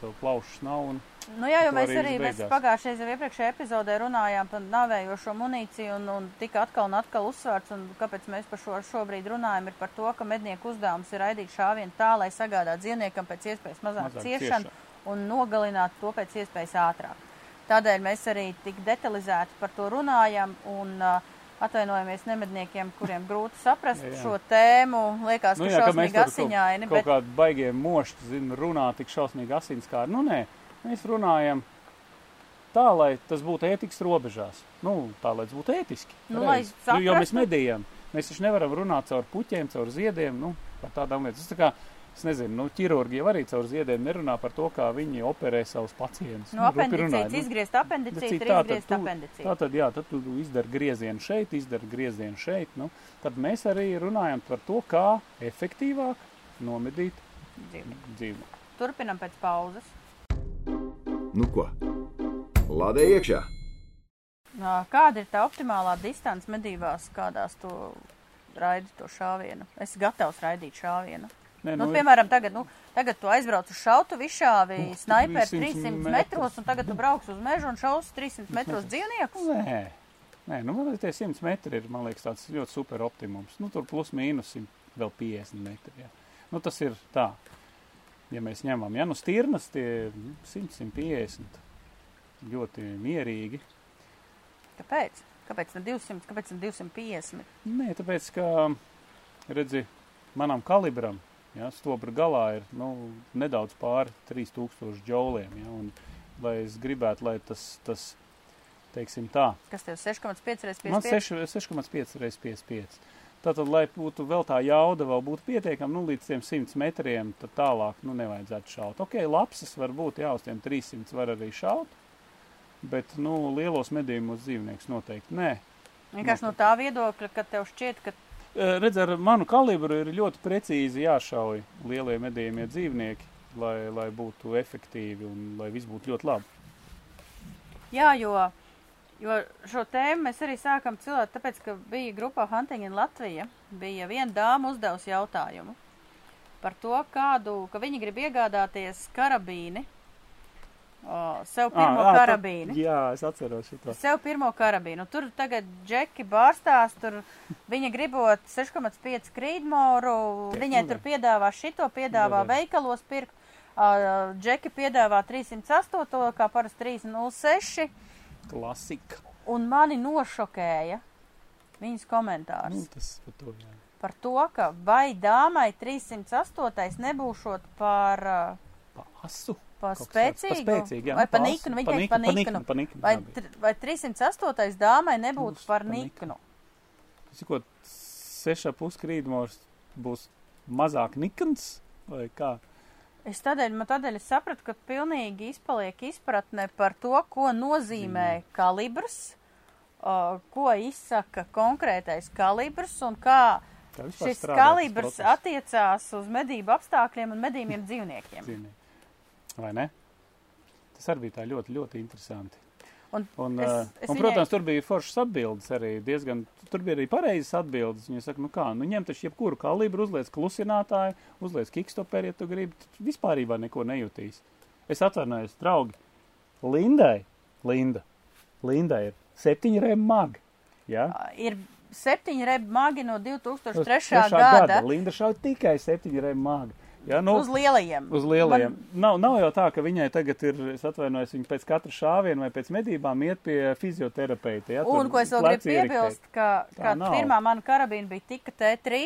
Tev plaušas nav un
Nu, jā, jo mēs
arī
pagājušajā jau iepriekšējā epizodē runājām par navējošo munīciju un, un tika atkal un atkal uzsvērts, un kāpēc mēs par šo šobrīd runājam, ir par to, ka mednieku uzdevums ir raidīt šāvienu tā, lai sagādātu dzīvniekam pēc iespējas mazāk,
Mazāk
ciešanu
ciešanu.
un nogalinātu to pēc iespējas ātrāk. Tādēļ mēs arī tik detalizēti par to runājam un uh, atvainojamies nemedniekiem, kuriem grūti saprast
Jā, jā.
šo tēmu. Liekas,
Nu,
ka
jā, ka
šausmīgi
kaut,
asiņaini,
kaut
bet
kādi baigie mošķi, zinu, runā tik šausmīgi asinskāri. Nu, nē, mēs runājam tā, lai tas būtu ētikas robežās. Nu, tā, lai tas būtu ētiski.
Nu, lai
pareizi. nu, jo mēs
saprastu.
medījam. Mēs taču nevaram runāt caur puķiem, caur ziediem, nu, par tādām lietām. Tas tā kā, es nezinu, nu, ķirurgi jau arī caur ziediem nerunā par to, kā viņi operē savus pacientus.
no apendicītes izgriezt apendicīti, ir izgriezt apendicīti.
Tā tad, jā, tad tu izdari griezienu šeit, izdari griezienu šeit. Nu, tad mēs arī runājam par to, kā efektīvāk nomedīt dzīvnieku.
Turpinam pēc pauzes.
Nu ko? Lādē iekšā!
Kāda ir tā optimālā distance medībās, kādās tu raidi to šāvienu? Es gatavs raidīt šāvienu.
Nē,
Nu,
ir-
piemēram, tagad, nu, tagad tu aizbrauc uz šautu, višāvi
Nu,
snaiperi
300
300
metrus.
metros, un tagad tu brauks uz mežu un šaus 300 metros dzīvniekus.
Nē, Nē nu, man liekas, tie 100 metri ir man liekas, tāds ļoti super optimums. Nu, tur plus mīnus 100, vēl 50 metri. Jā. Nu, tas ir tā, ja mēs ņemam, ja nu stirnas tie 100, 150, ļoti mierīgi.
Kāpēc? Kāpēc ne 200, kāpēc ne 250?
Nē, tāpēc, ka, redzi, manam kalibram Ja, stobra galā ir nu, nedaudz pāri 3000 džauliem. Ja, un, lai es gribētu, lai tas, tas teiksim tā,
Kas tev 6,5 reizes
man
55?
6,5 reizes 55. Tātad, lai būtu vēl tā jauda, vēl būtu pietiekama, nu, līdz tiem 100 metriem, tad tālāk, nu, nevajadzētu šaut. Ok, lapsas var būt, jā, uz tiem 300 var arī šaut, bet, nu, lielos medījumos dzīvnieks noteikti nē.
Vienkārši no tā viedokļa, ka tev šķiet, ka
Redz, ar manu kalibru ir ļoti precīzi jāšauj lielie medījumie dzīvnieki, lai, lai būtu efektīvi un lai viss būtu ļoti labi.
Jā, jo, jo šo tēmu mēs arī sākam cilāt, tāpēc, ka bija grupā Hunting in Latvija, bija viena dāma uzdevusi jautājumu par to, kādu, ka viņi grib iegādāties karabīni, o, sev pirmo
Ā, ā,
karabīni.
tā- Jā, es atceros šo.
Sev pirmo karabīnu. Tur tagad džeki bārstās, tur viņa gribot 6,5 krīdmoru,
Te,
viņai tur piedāvā šito, piedāvā
re.
veikalos pirkt. Uh, džeki piedāvā 308, kā parasti 306,
Klasika.
un mani nošokēja viņas komentārs
Nu, tas par to, jā.
par to, ka vai dāmai 308 nebūšot par, uh,
asu. tāds.
spēcīgu,
Pa spēcīgu, jā,
vai par
pa
niknu,
Pa
viņa teica
niknu,
par
pa
niknu.
pa niknu,
Vai, vai 308 dāmai nebūtu par
niknu. Tas ir ko, seša puskrīdmors būs mazāk nikns, vai kā?
Es tādēļ, man tādēļ es sapratu, ka pilnīgi izpaliek izpratne par to, ko nozīmē kalibrs, uh, ko izsaka konkrētais kalibrs un kā šis kalibrs
process?
attiecās uz medību apstākļiem un medījumiem dzīvniekiem.
dzīvnieki. Vai ne? Tas arī bija tā ļoti, ļoti interesanti.
Un
Un,
es,
es,
es
un
viņai-
protams, tur bija foršas atbildes arī diezgan, tur bija arī pareizas atbildes. Viņa saka, nu kā, nu ņem taču jebkuru kalibru, uzliec klusinātāju, uzliec kickstoperi, ja tu gribi, tu vispārībā neko nejūtīs. Es atvainojos, draugi, Lindai, Linda, Linda ir septiņi rēm mag, ja?
ir septiņi rebi magi no 2003.
Trešā
gada
Linda šauj tikai septiņi rēm mag. Ja, nu,
uz lielajiem.
Uz lielajiem.
Man,
Nav, nav jau tā, ka viņai tagad ir, es atvainojos, viņa pēc katra šāviena vai pēc medībām iet pie fizioterapeita. Ja,
un, ko es vēl gribu piebilst, ka, ka pirmā mana karabīna bija tika T3,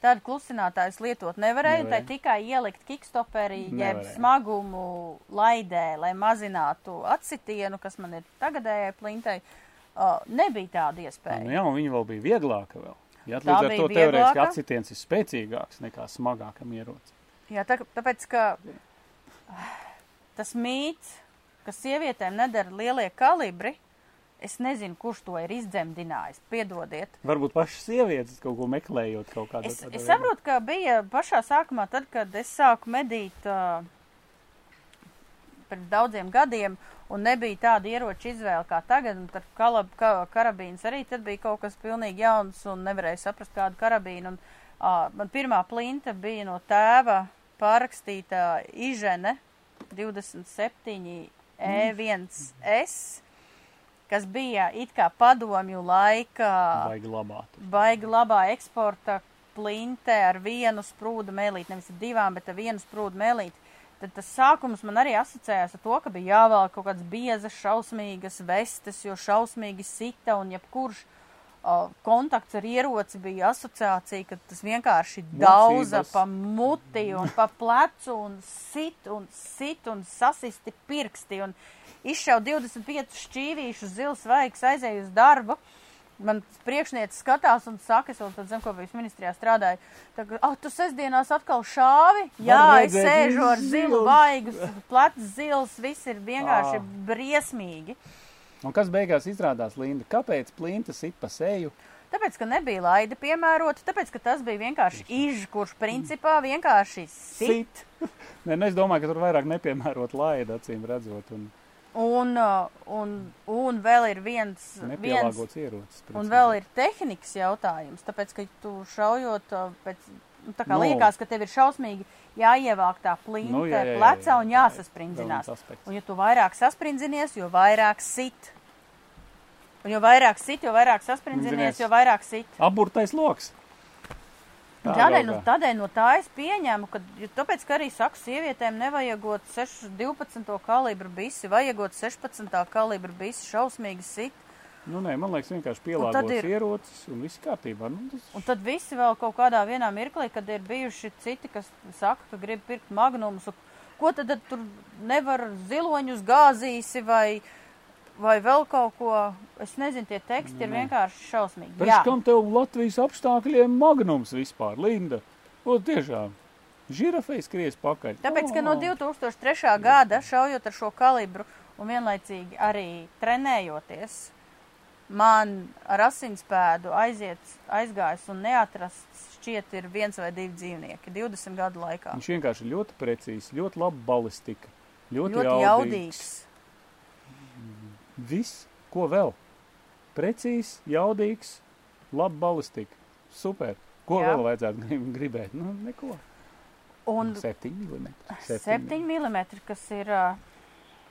tad klusinātājs lietot nevarēja, un tai
Nevarēja.
tikai ielikt kikstoperi, jeb
Nevarēja.
smagumu laidē, lai mazinātu atsitienu, kas man ir tagadējai plintai. Uh, nebija tāda
Nu,
iespēja.
jā, un viņa vēl bija vieglāka vēl. Ja,
Tā
līdz ar to teorētiski atsitiens ir spēcīgāks nekā smagākam ierocim.
Jā, tā, tāpēc, ka tas mīts, ka sievietēm nedara lielie kalibri, es nezinu, kurš to ir izdzemdinājis. Piedodiet.
Varbūt pašas sievietes kaut ko meklējot kaut kādā
Es,
tādā
es
veidā.
saprotu, ka bija pašā sākumā, tad, kad es sāku medīt uh, pirms daudziem gadiem, un nebija tāda ieroča izvēle kā tagad, un tad kalab, ka, karabīns arī tad bija kaut kas pilnīgi jauns, un nevarēja saprast kādu karabīnu. Un, uh, man pirmā plinta bija no tēva pārakstīta Ižene 27 E1S, kas bija it kā padomju laika
Baigi labāt.
baigi labā eksporta plinte ar vienu sprūdu mēlīti, nevis ar divām, bet ar vienu sprūdu mēlīti. Tad tas sākums man arī asociējās ar to, ka bija jāvēl kaut kādas biezas, šausmīgas vestes, jo šausmīgi sita un jebkurš uh, kontakts ar ieroci bija asociācija, ka tas vienkārši dauza
Mocības.
pa muti un pa plecu un sit un sit un sasisti pirksti un izšauj 25 šķīvīšu zils vaigs aizēju uz darbu. Man priekšniece skatās un saka, es vēl tad zemkopības ministrijā strādāju. Tagad, ah, tu sestdienās atkal šāvi? Jā, es sēžu ar zilu vaigus, plecs zils, viss ir vienkārši
Ah.
briesmīgi.
Un kas beigās izrādās, Linda? Kāpēc plinta sit pa seju?
Tāpēc, ka nebija laida piemērota, tāpēc, ka tas bija vienkārši iž, kurš principā vienkārši sit.
Sit. Nē, nu es domāju, ka tur vairāk nepiemērot laida, acīm redzot, un
Un, uh, un, un vēl ir viens, viens
nepielāgots ierocis.
Un vēl ir tehnikas jautājums, tāpēc, ka tu šaujot uh, pēc, nu, tā kā
Nu.
liekas, ka tev ir šausmīgi jāievāk tā plinte
Nu, jā, jā, jā,
plecā
jā,
un
tā ir
jāsasprindzinās.
viens.
Un ja tu vairāk sasprindzinies, jo vairāk sit. Un jo vairāk sit, jo vairāk sasprindzinies,
Zinies.
jo vairāk sit.
Aburtais loks. Tā
Tādēļ, nu, tādēļ no tā es pieņēmu, ka, tāpēc, ka arī saku, sievietēm nevajagot 6, 12. kalibru bisi, vajagot 16. kalibru bisi, šausmīgi sit.
Nu, nē, man liekas, vienkārši pielāgots
ir-
ierocis un viss kārtībā. Nu, tas,
Un tad visi vēl kaut kādā vienā mirklī, kad ir bijuši citi, kas saka, ka grib pirkt magnumus, ko tad, tad tur nevar ziloņus gāzīsi vai, vai vēl kaut ko. Es nezinu, tie teksti ir vienkārši šausmīgi.
Pēc kam tev Latvijas apstākļiem magnums vispār, Linda? O, tiešām. Žirafei skries pakaļ.
tāpēc, ka no
O,
2003. gada šaujot ar šo kalibru un vienlaicīgi arī trenējoties, man ar asinspēdu aiziet, aizgājis un neatrasts šķiet ir viens vai divi dzīvnieki 20 gadu laikā.
Viņš vienkārši ļoti precīzs, ļoti laba balistika. Ļoti,
Ļoti
jaudīgs.
jaudīgs.
Viss, ko vēl? Precīzs, jaudīgs, laba balistika. Super. Ko
Jā.
vēl vajadzētu grib- gribēt? Nu, neko.
Un
7 mm.
7 mm, kas ir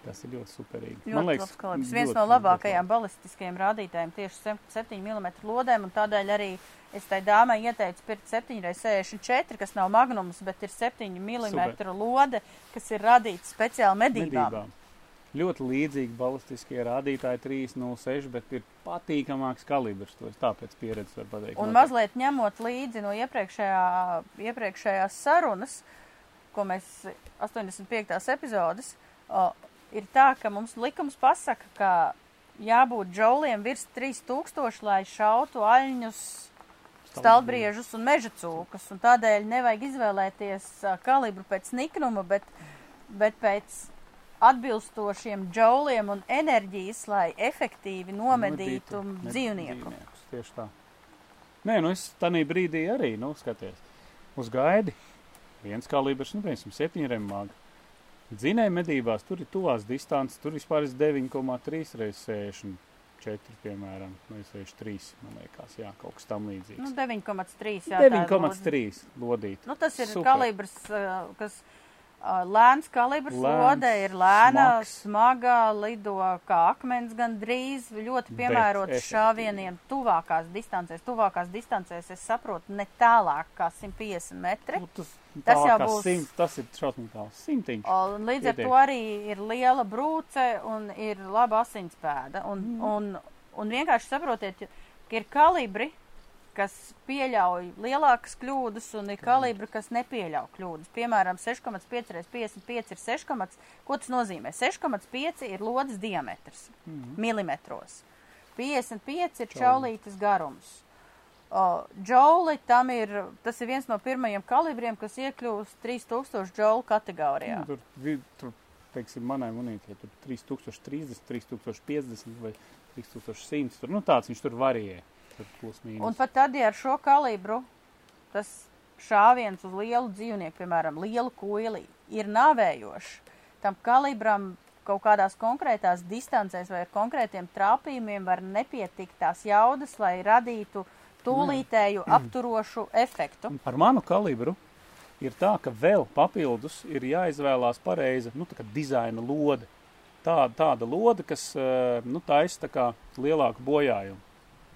Tas ir ļoti superīgi.
ļoti labs kalibrs. Viens
ļoti,
no
ļoti
labākajām
labi.
balistiskajiem rādītājiem tieši 7 mm lodēm, tādēļ arī es tai dāmai ieteicu pirkt 7x64, kas nav magnums, bet ir 7 mm
Super.
lode, kas ir radīta speciāli medībām.
medībām. Ļoti līdzīgi balistiskie rādītāji 306, bet ir patīkamāks kalibrs. To es tāpēc pieredzi varu pateikt.
Un mazliet ņemot līdzi no iepriekšējā, iepriekšējās sarunas, ko mēs 85. epizodes, o, ir tā, ka mums likums pasaka, ka jābūt džauliem virs 3000, lai šautu aļņus, stalbriežus un meža cūkas. Un tādēļ nevajag izvēlēties kalibru pēc niknuma, bet, bet pēc atbilstošiem džauliem un enerģijas, lai efektīvi nomedītu
med-
dzīvnieku.
dzīvniekus, Tieši tā. Nē, nu es tādā brīdī arī, nu, skaties, uz gaidi. Viens kalibrs, nu, piemēram, 7 remāga. Dzinēja medībās, tur ir tuvās distances, tur vispār ir 9,3 reizes 64, piemēram, vai 63, man liekas, jā, kaut kas tam līdzīgs.
Nu, 9,3. jā, tā ir lode.
9,3 lodīt.
Nu, tas ir
Super.
kalibrs, ā, kas ā, lēns kalibrs. Lode ir lēna,
smags.
smaga, lido kā akmens gan drīz. Ļoti piemērots šāvieniem tuvākās distancēs. Tuvākās distancēs, es saprotu, ne tālāk kā 150 metri.
Nu, tas,
Tas jau būs-
Simt, tas ir šausmīgi tāls. Simtiņš.
Un līdz ar
Pietiek.
to arī ir liela brūce un ir laba asinspēda. Un, mm. un, un vienkārši saprotiet, ka ir kalibri, kas pieļauj lielākas kļūdas, un ir kalibri, kas nepieļauj kļūdas. Piemēram, 6,5 x 55 ir 6, ko tas nozīmē? 6,5 ir lodes diametrs
Mhm.
milimetros. 55 ir čaulītes garums. O, Džauli tam ir, tas ir viens no pirmajiem kalibriem, kas iekļūst 3000 džaulu kategorijā.
Nu, tur, tur, teiksim, manai munīcijai tur 3030, 3050 vai 3100. Tur, nu, tāds viņš tur varijē. Plus mīnus.
Un pat tad, ja ar šo kalibru tas šāviens uz lielu dzīvnieku, piemēram, lielu kuili, ir nāvējošs, tam kalibram kaut kādās konkrētās distancēs vai ar konkrētiem trāpījumiem var nepietikt tās jaudas, lai radītu tūlītēju apturošu efektu.
Ar manu kalibru ir tā, ka vēl papildus ir jāizvēlās pareiza nu, tā dizaina lode. Tāda, tāda lode, kas eh, nu, taisa tā lielāku bojājumu.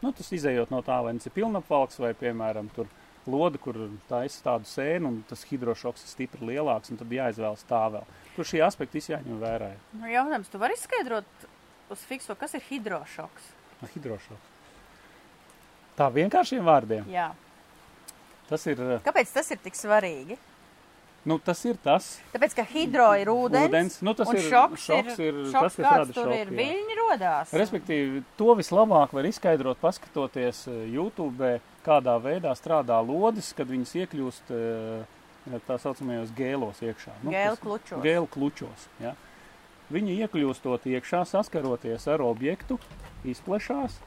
Nu, tas izējot no tā, vai tas ir pilnapvalks vai, piemēram, tur lode, kur taisa tādu sēnu, un tas hidrošoks ir stipri lielāks, un tad jāizvēlas tā vēl. Tur šie aspekti jāņem vērā.
Nu, jautājums, tu vari izskaidrot uz fikso, kas ir hidrošoks?
No hidrošoks. Tā vienkāršiem vārdiem.
Jā.
Tas ir, eh,
Kāpēc tas ir tik svarīgi?
Nu, tas ir tas.
Tāpēc, ka hidro ir ūdens,
Ūdens, nu, tas
un
ir-
šoks,
šoks
ir, šoks
tas, kas rada
tur
šoku,
ir, viļņi rodās.
Respektīvi, to vislabāk var izskaidrot, paskatoties eh, YouTube, kādā veidā strādā lodes, kad viņas iekļūst eh, tā saucamajos gēlos iekšā.
Gēlu
kas-
klučos.
Gēlu klučos ja. Viņi iekļūstot iekšā, saskaroties ar objektu, izplešās,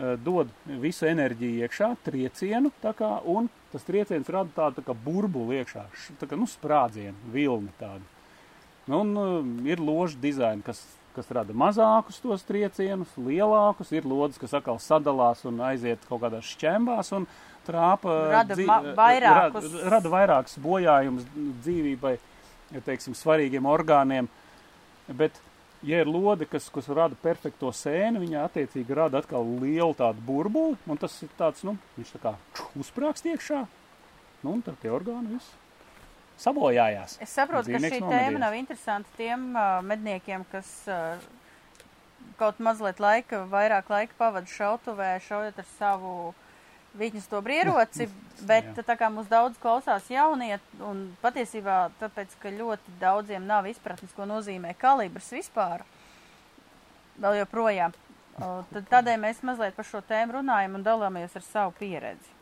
eh, dod visu enerģiju iekšā, triecienu, tā kā, un tas trieciens rada tādu tā kā burbuli iekšā, tā kā, nu, sprādzienu, vilni tādu. Nu, un uh, ir ložu dizaini, kas, kas rada mazākus tos triecienus, lielākus. Ir lodes, kas atkal sadalās un aiziet kaut kādās šķembās un trāpa.
Rada
dzī-
ma- vairākus-
Rada, rada vairākus bojājumus dzīvībai, teiksim, svarīgiem orgāniem. Bet, ja ir lode, kas, kas rada perfekto sēni, viņa attiecīgi rada atkal lielu tādu burbuli, un tas ir tāds, nu, viņš tā kā uzsprāgst iekšā, nu, un tad tie orgāni viss sabojājās.
Es saprotu, ka šī
nomedījās.
tēma nav interesanta tiem uh, medniekiem, kas, uh, kaut mazliet laika, vairāk laika pavadu šautuvē, šaujot ar savu viņas to brieroci, bet
Jā.
tā kā mums daudz klausās jauniet, un patiesībā tāpēc, ka ļoti daudziem nav izpratnes, ko nozīmē kalibrs vispār, vēl joprojām, tad tādēļ mēs mazliet par šo tēmu runājam un dalāmies ar savu pieredzi.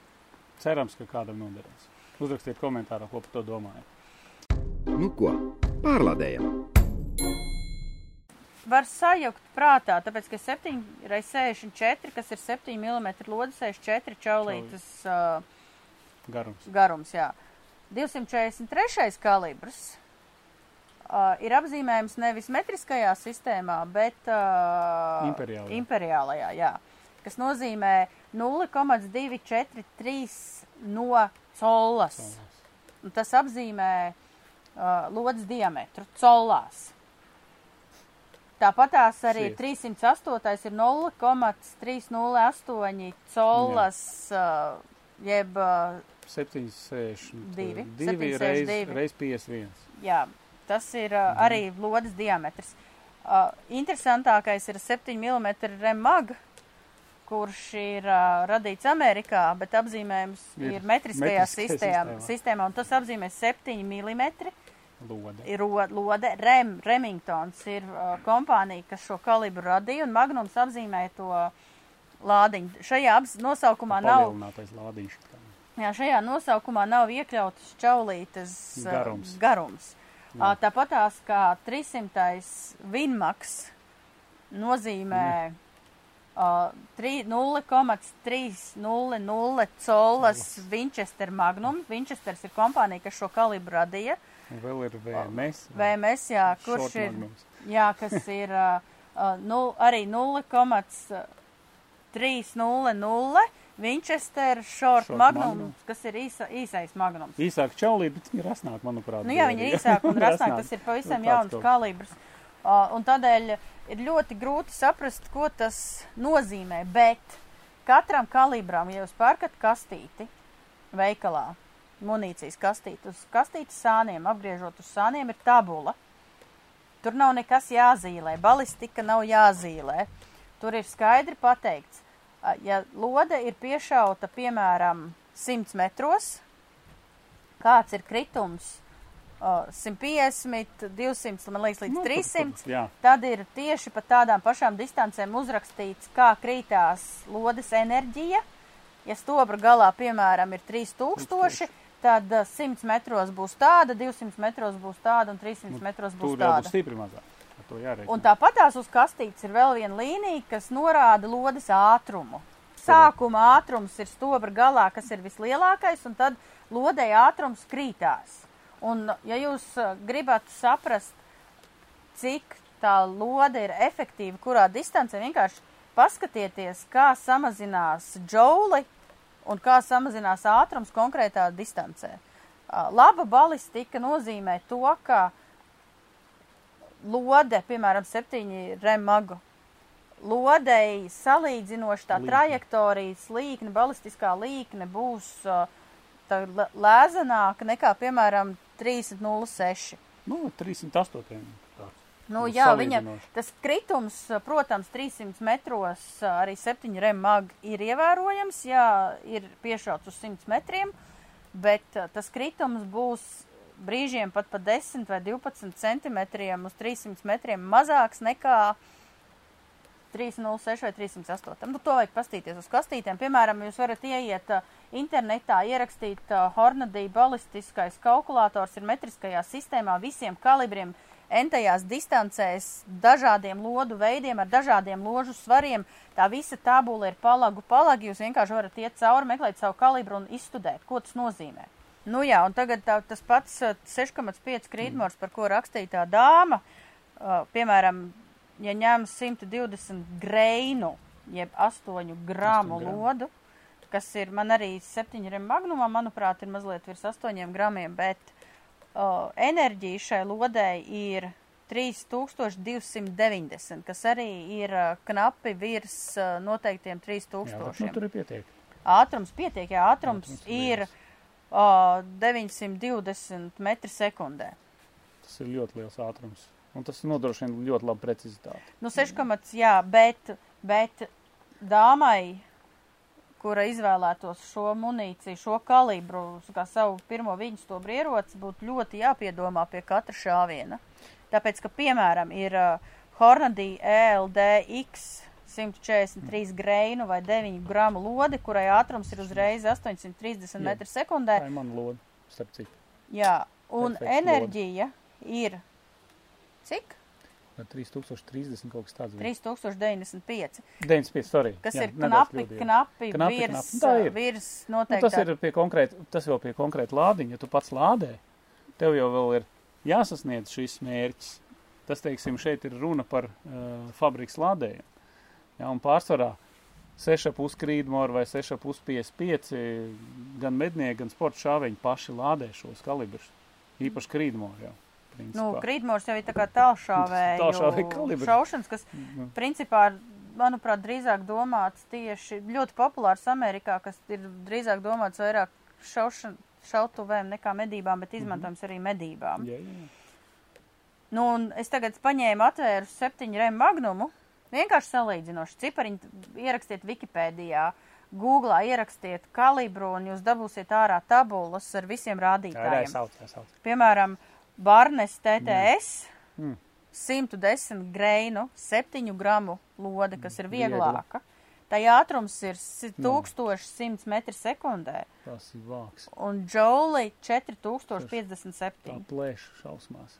Cerams, ka kādam noderēs. Uzrakstiet komentārā, ko par to domājat.
Nu ko, pārlādējam!
Var sajaukt prātā, tāpēc, ka 7 reiz 64, kas ir 7 mm lode, 64 čaulītes uh,
Garums.
garums, jā. 243. kalibrs uh, ir apzīmējums nevis metriskajā sistēmā, bet uh,
Imperiālajā.
imperiālajā, jā. Kas nozīmē 0,243 no collas. Un tas apzīmē uh, lodes diametru collās. Tāpat tās arī
Siet.
308 ir 0,308 collas, uh, jeb uh,
762.
Divi.
2 reiz,
762.
reiz 51.
Jā, tas ir uh,
Mhm.
arī lodes diametrs. Uh, interesantākais ir 7 mm remag, kurš ir uh, radīts Amerikā, bet apzīmējums
Ir
ir, metriskajā
metriskajā
sistēmā.
sistēmā,
un tas apzīmē 7 mm
Lode.
ir lode. Rem, Remingtons ir uh, kompānija, kas šo kalibru radīja, un Magnums apzīmē to lādiņu. Šajā nosaukumā nav,
lādiņš.
jā, šajā nosaukumā nav iekļauts čaulītes uh,
Garums.
garums. Uh, Tāpat tās kā 300. Vinmaks nozīmē uh, tri- 0,300 colas Winchester Magnum. Winchesters ir kompānija, kas šo kalibru radīja.
Un vēl ir VMS.
VMS, jā, kurš ir,
magnums.
jā, kas ir uh, nu, arī 0,300 Winchester Short,
Short
Magnum,
Magnum.
kas ir īsa, īsais magnums.
Īsāk čaulīt, bet viņi ir rasnāk, manuprāt.
Nu, jā, viņi ir īsāki un rasnāk, tas ir pavisam
Nu,
jauns
kaut-
kalibrs. Uh, un tādēļ ir ļoti grūti saprast, ko tas nozīmē, bet katram kalibram, ja jūs pērkat kastīti veikalā, munīcijas kastīti, uz kastītes sāniem, apgriežot uz sāniem, ir tabula. Tur nav nekas jāzīmē, balistika nav jāzīmē. Tur ir skaidri pateikts, ja lode ir piešauta piemēram 100 metros, kāds ir kritums a, 150, 200, man liekas, līdz
Nu, tur-
300.
tur, Jā,
Tad ir tieši pa tādām pašām distancēm uzrakstīts, kā krītās lodes enerģija. Ja stobra galā, piemēram, ir 3000, tad uh, 100 metros būs tāda, 200 metros būs tāda un 300 metros būs
jau būs
tāda.
stipri mazāk.
Un tāpat tās uz kastītes ir vēl viena līnija, kas norāda lodes ātrumu. Sākuma ātrums ir stobra galā, kas ir vislielākais, un tad lodei ātrums krītās. Un, ja jūs uh, gribat saprast, cik tā lode ir efektīva, kurā distancē, vienkārši paskatieties, kā samazinās džouli un kā samazinās ātrums konkrētā distancē. Laba balistika nozīmē to, ka lode, piemēram, septiņi remagu, lodei salīdzinoši tā
Līkne.
trajektorijas līkne, balistiskā līkne būs tā lē- lēzenāka nekā, piemēram, 306.
Nu, 308.
Nu,
Nu,
jā, viņa, tas kritums, protams, 300 metros arī 7 remag ir ievērojams, jā, ir piešauts uz 100 metriem, bet tas kritums būs brīžiem pat pa 10 vai 12 centimetriem uz 300 metriem mazāks nekā 306 vai 308. Nu, to vajag pastīties uz kastītēm. Piemēram, jūs varat ieiet internetā, ierakstīt Hornady balistiskais kalkulators ir metriskajā sistēmā visiem kalibriem, entajās distancēs, dažādiem lodu veidiem, ar dažādiem ložu svariem. Tā visa tabula ir palagu palagi. Jūs vienkārši varat iet cauri, meklēt savu kalibru un izstudēt, ko tas nozīmē. Nu jā, un tagad tā, tas pats uh, 6,5 krītmors, par ko rakstīja tā dāma, uh, piemēram, ja ņem 120 greinu, jeb 8 gramu
8 gramu.
lodu, kas ir man arī 7 rem magnumā, manuprāt, ir mazliet virs 8 gramiem, bet uh, enerģija šai lodei ir 3290, kas arī ir uh, knapi virs uh, noteiktiem
Jā, bet, nu,
3000.
tur ir pietiek.
Ātrums pietiek, jā, ātrums,
Ātrums
ir uh, 920 metri sekundē.
Tas ir ļoti liels ātrums. Un tas nodrošina ļoti labu precizitāti.
Nu, 6, jā, bet, bet dāmai, kura izvēlētos šo munīciju, šo kalibru, kā savu pirmo viņas to ieroci, būtu ļoti jāpiedomā pie katra šāviena. Tāpēc, ka, piemēram, ir uh, Hornady ELDX 143 greinu vai 9 gramu lode, kurai ātrums ir uzreiz 830
Jā.
metru sekundē.
Tā ir mana lode, starp citu.
Jā, un
Perfekta
enerģija ir cik?
Vai 3030 kaut kas tāds. bija?
3095,
95, sorry.
kas
Jā,
ir knapi, knapi,
Knapi,
virs,
knapi. Ir.
virs
Nu, tas ir pie konkrēta, tas jau pie konkrēta lādiņa, ja tu pats lādē, tev jau vēl ir jāsasniedz šis mērķis. Tas, teiksim, šeit ir runa par uh, fabriks lādējumu. Jā, un pārsvarā 6,5 krīdmoru vai 6,55 gan mednieki, gan sporta šāveņi paši lādē šos kalibrus. Īpaši krīdmoru jau.
Nu,
principā.
krītmors jau ir tā kā tālšāvēju
Tālšāvēju kalibri.
šaušanas, kas,
Nu,
principā, manuprāt, drīzāk domāts tieši ļoti populārs Amerikā, kas ir drīzāk domāts vairāk šaušan, šautuvēm nekā medībām, bet izmantojams arī medībām.
jā, jā.
Nu, un es tagad paņēmu, atvēru septiņu rem magnumu, vienkārši salīdzinoši cipariņu, ierakstiet Wikipēdijā, Google ierakstiet kalibru un jūs dabūsiet ārā tabulas ar visiem
Jā, jā,
rādītājiem.
sauc, jā, sauc.
Piemēram, Barnes TTS,
Mm.
110 greinu, 7 gramu lode, kas ir
Viegla.
vieglāka. Tā ātrums ir si- 1100 metri sekundē,
Tas ir vāks.
un džouli
Tā
4057.
plēš šausmās.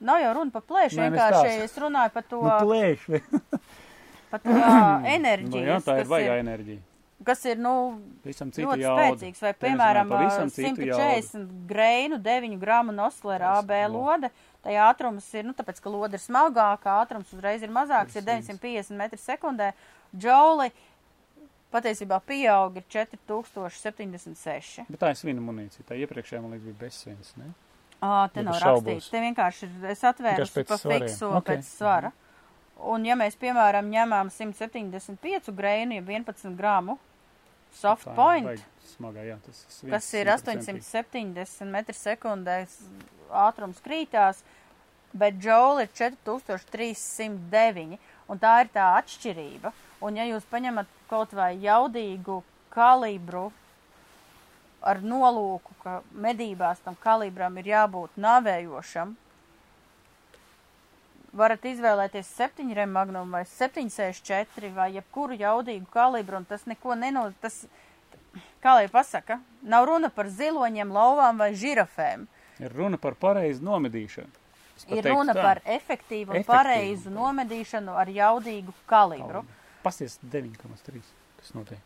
Nav jau runa par plēšu,
Nē,
vienkārši es runāju par to,
Nu, plēš.
par to jā,
Nu,
enerģiju,
jā, tā ir
ir,
enerģija.
Kas ir, nu, ļoti
jaudu.
spēcīgs. Vai, piemēram,
runājam pavisam citu
140 greinu, 9 gramu noslera AB lode. Tā ātrums ir, nu, tāpēc, ka lode ir smagāka, ātrums uzreiz ir mazāks, ir
Precīzi.
950 metri sekundē. Džauli patiesībā pieaug ir 4076.
Bet tā ir svina munīcija. Tā iepriekšējā, man liekas, bija bezsvins, ne?
Ā, te nav rakstīts. Te vienkārši ir, es atvēru pa fiksu
Ok.
pēc svara. Un ja mēs, piemēram, ņemām 175 greinu, ja 11 gramu soft
Tā
point,
Smagā, jā, tas svins.
kas ir
100%.
870 metri sekundē, ātrums krītās, bet džouli ir 4309, un tā ir tā atšķirība. Un ja jūs paņemat kaut vai jaudīgu kalibru ar nolūku, ka medībās tam kalibram ir jābūt navējošam, varat izvēlēties 7 rem magnumu vai 764 vai jebkuru jaudīgu kalibru, un tas neko neno, tas, kā lai pasaka, nav runa par ziloņiem, lauvām vai žirafēm.
Ir runa par pareizu nomedīšanu.
Ir runa
tā.
par efektīvu un
Efektīvu.
pareizu nomedīšanu ar jaudīgu kalibru.
Pasties 9,3. Kas notiek?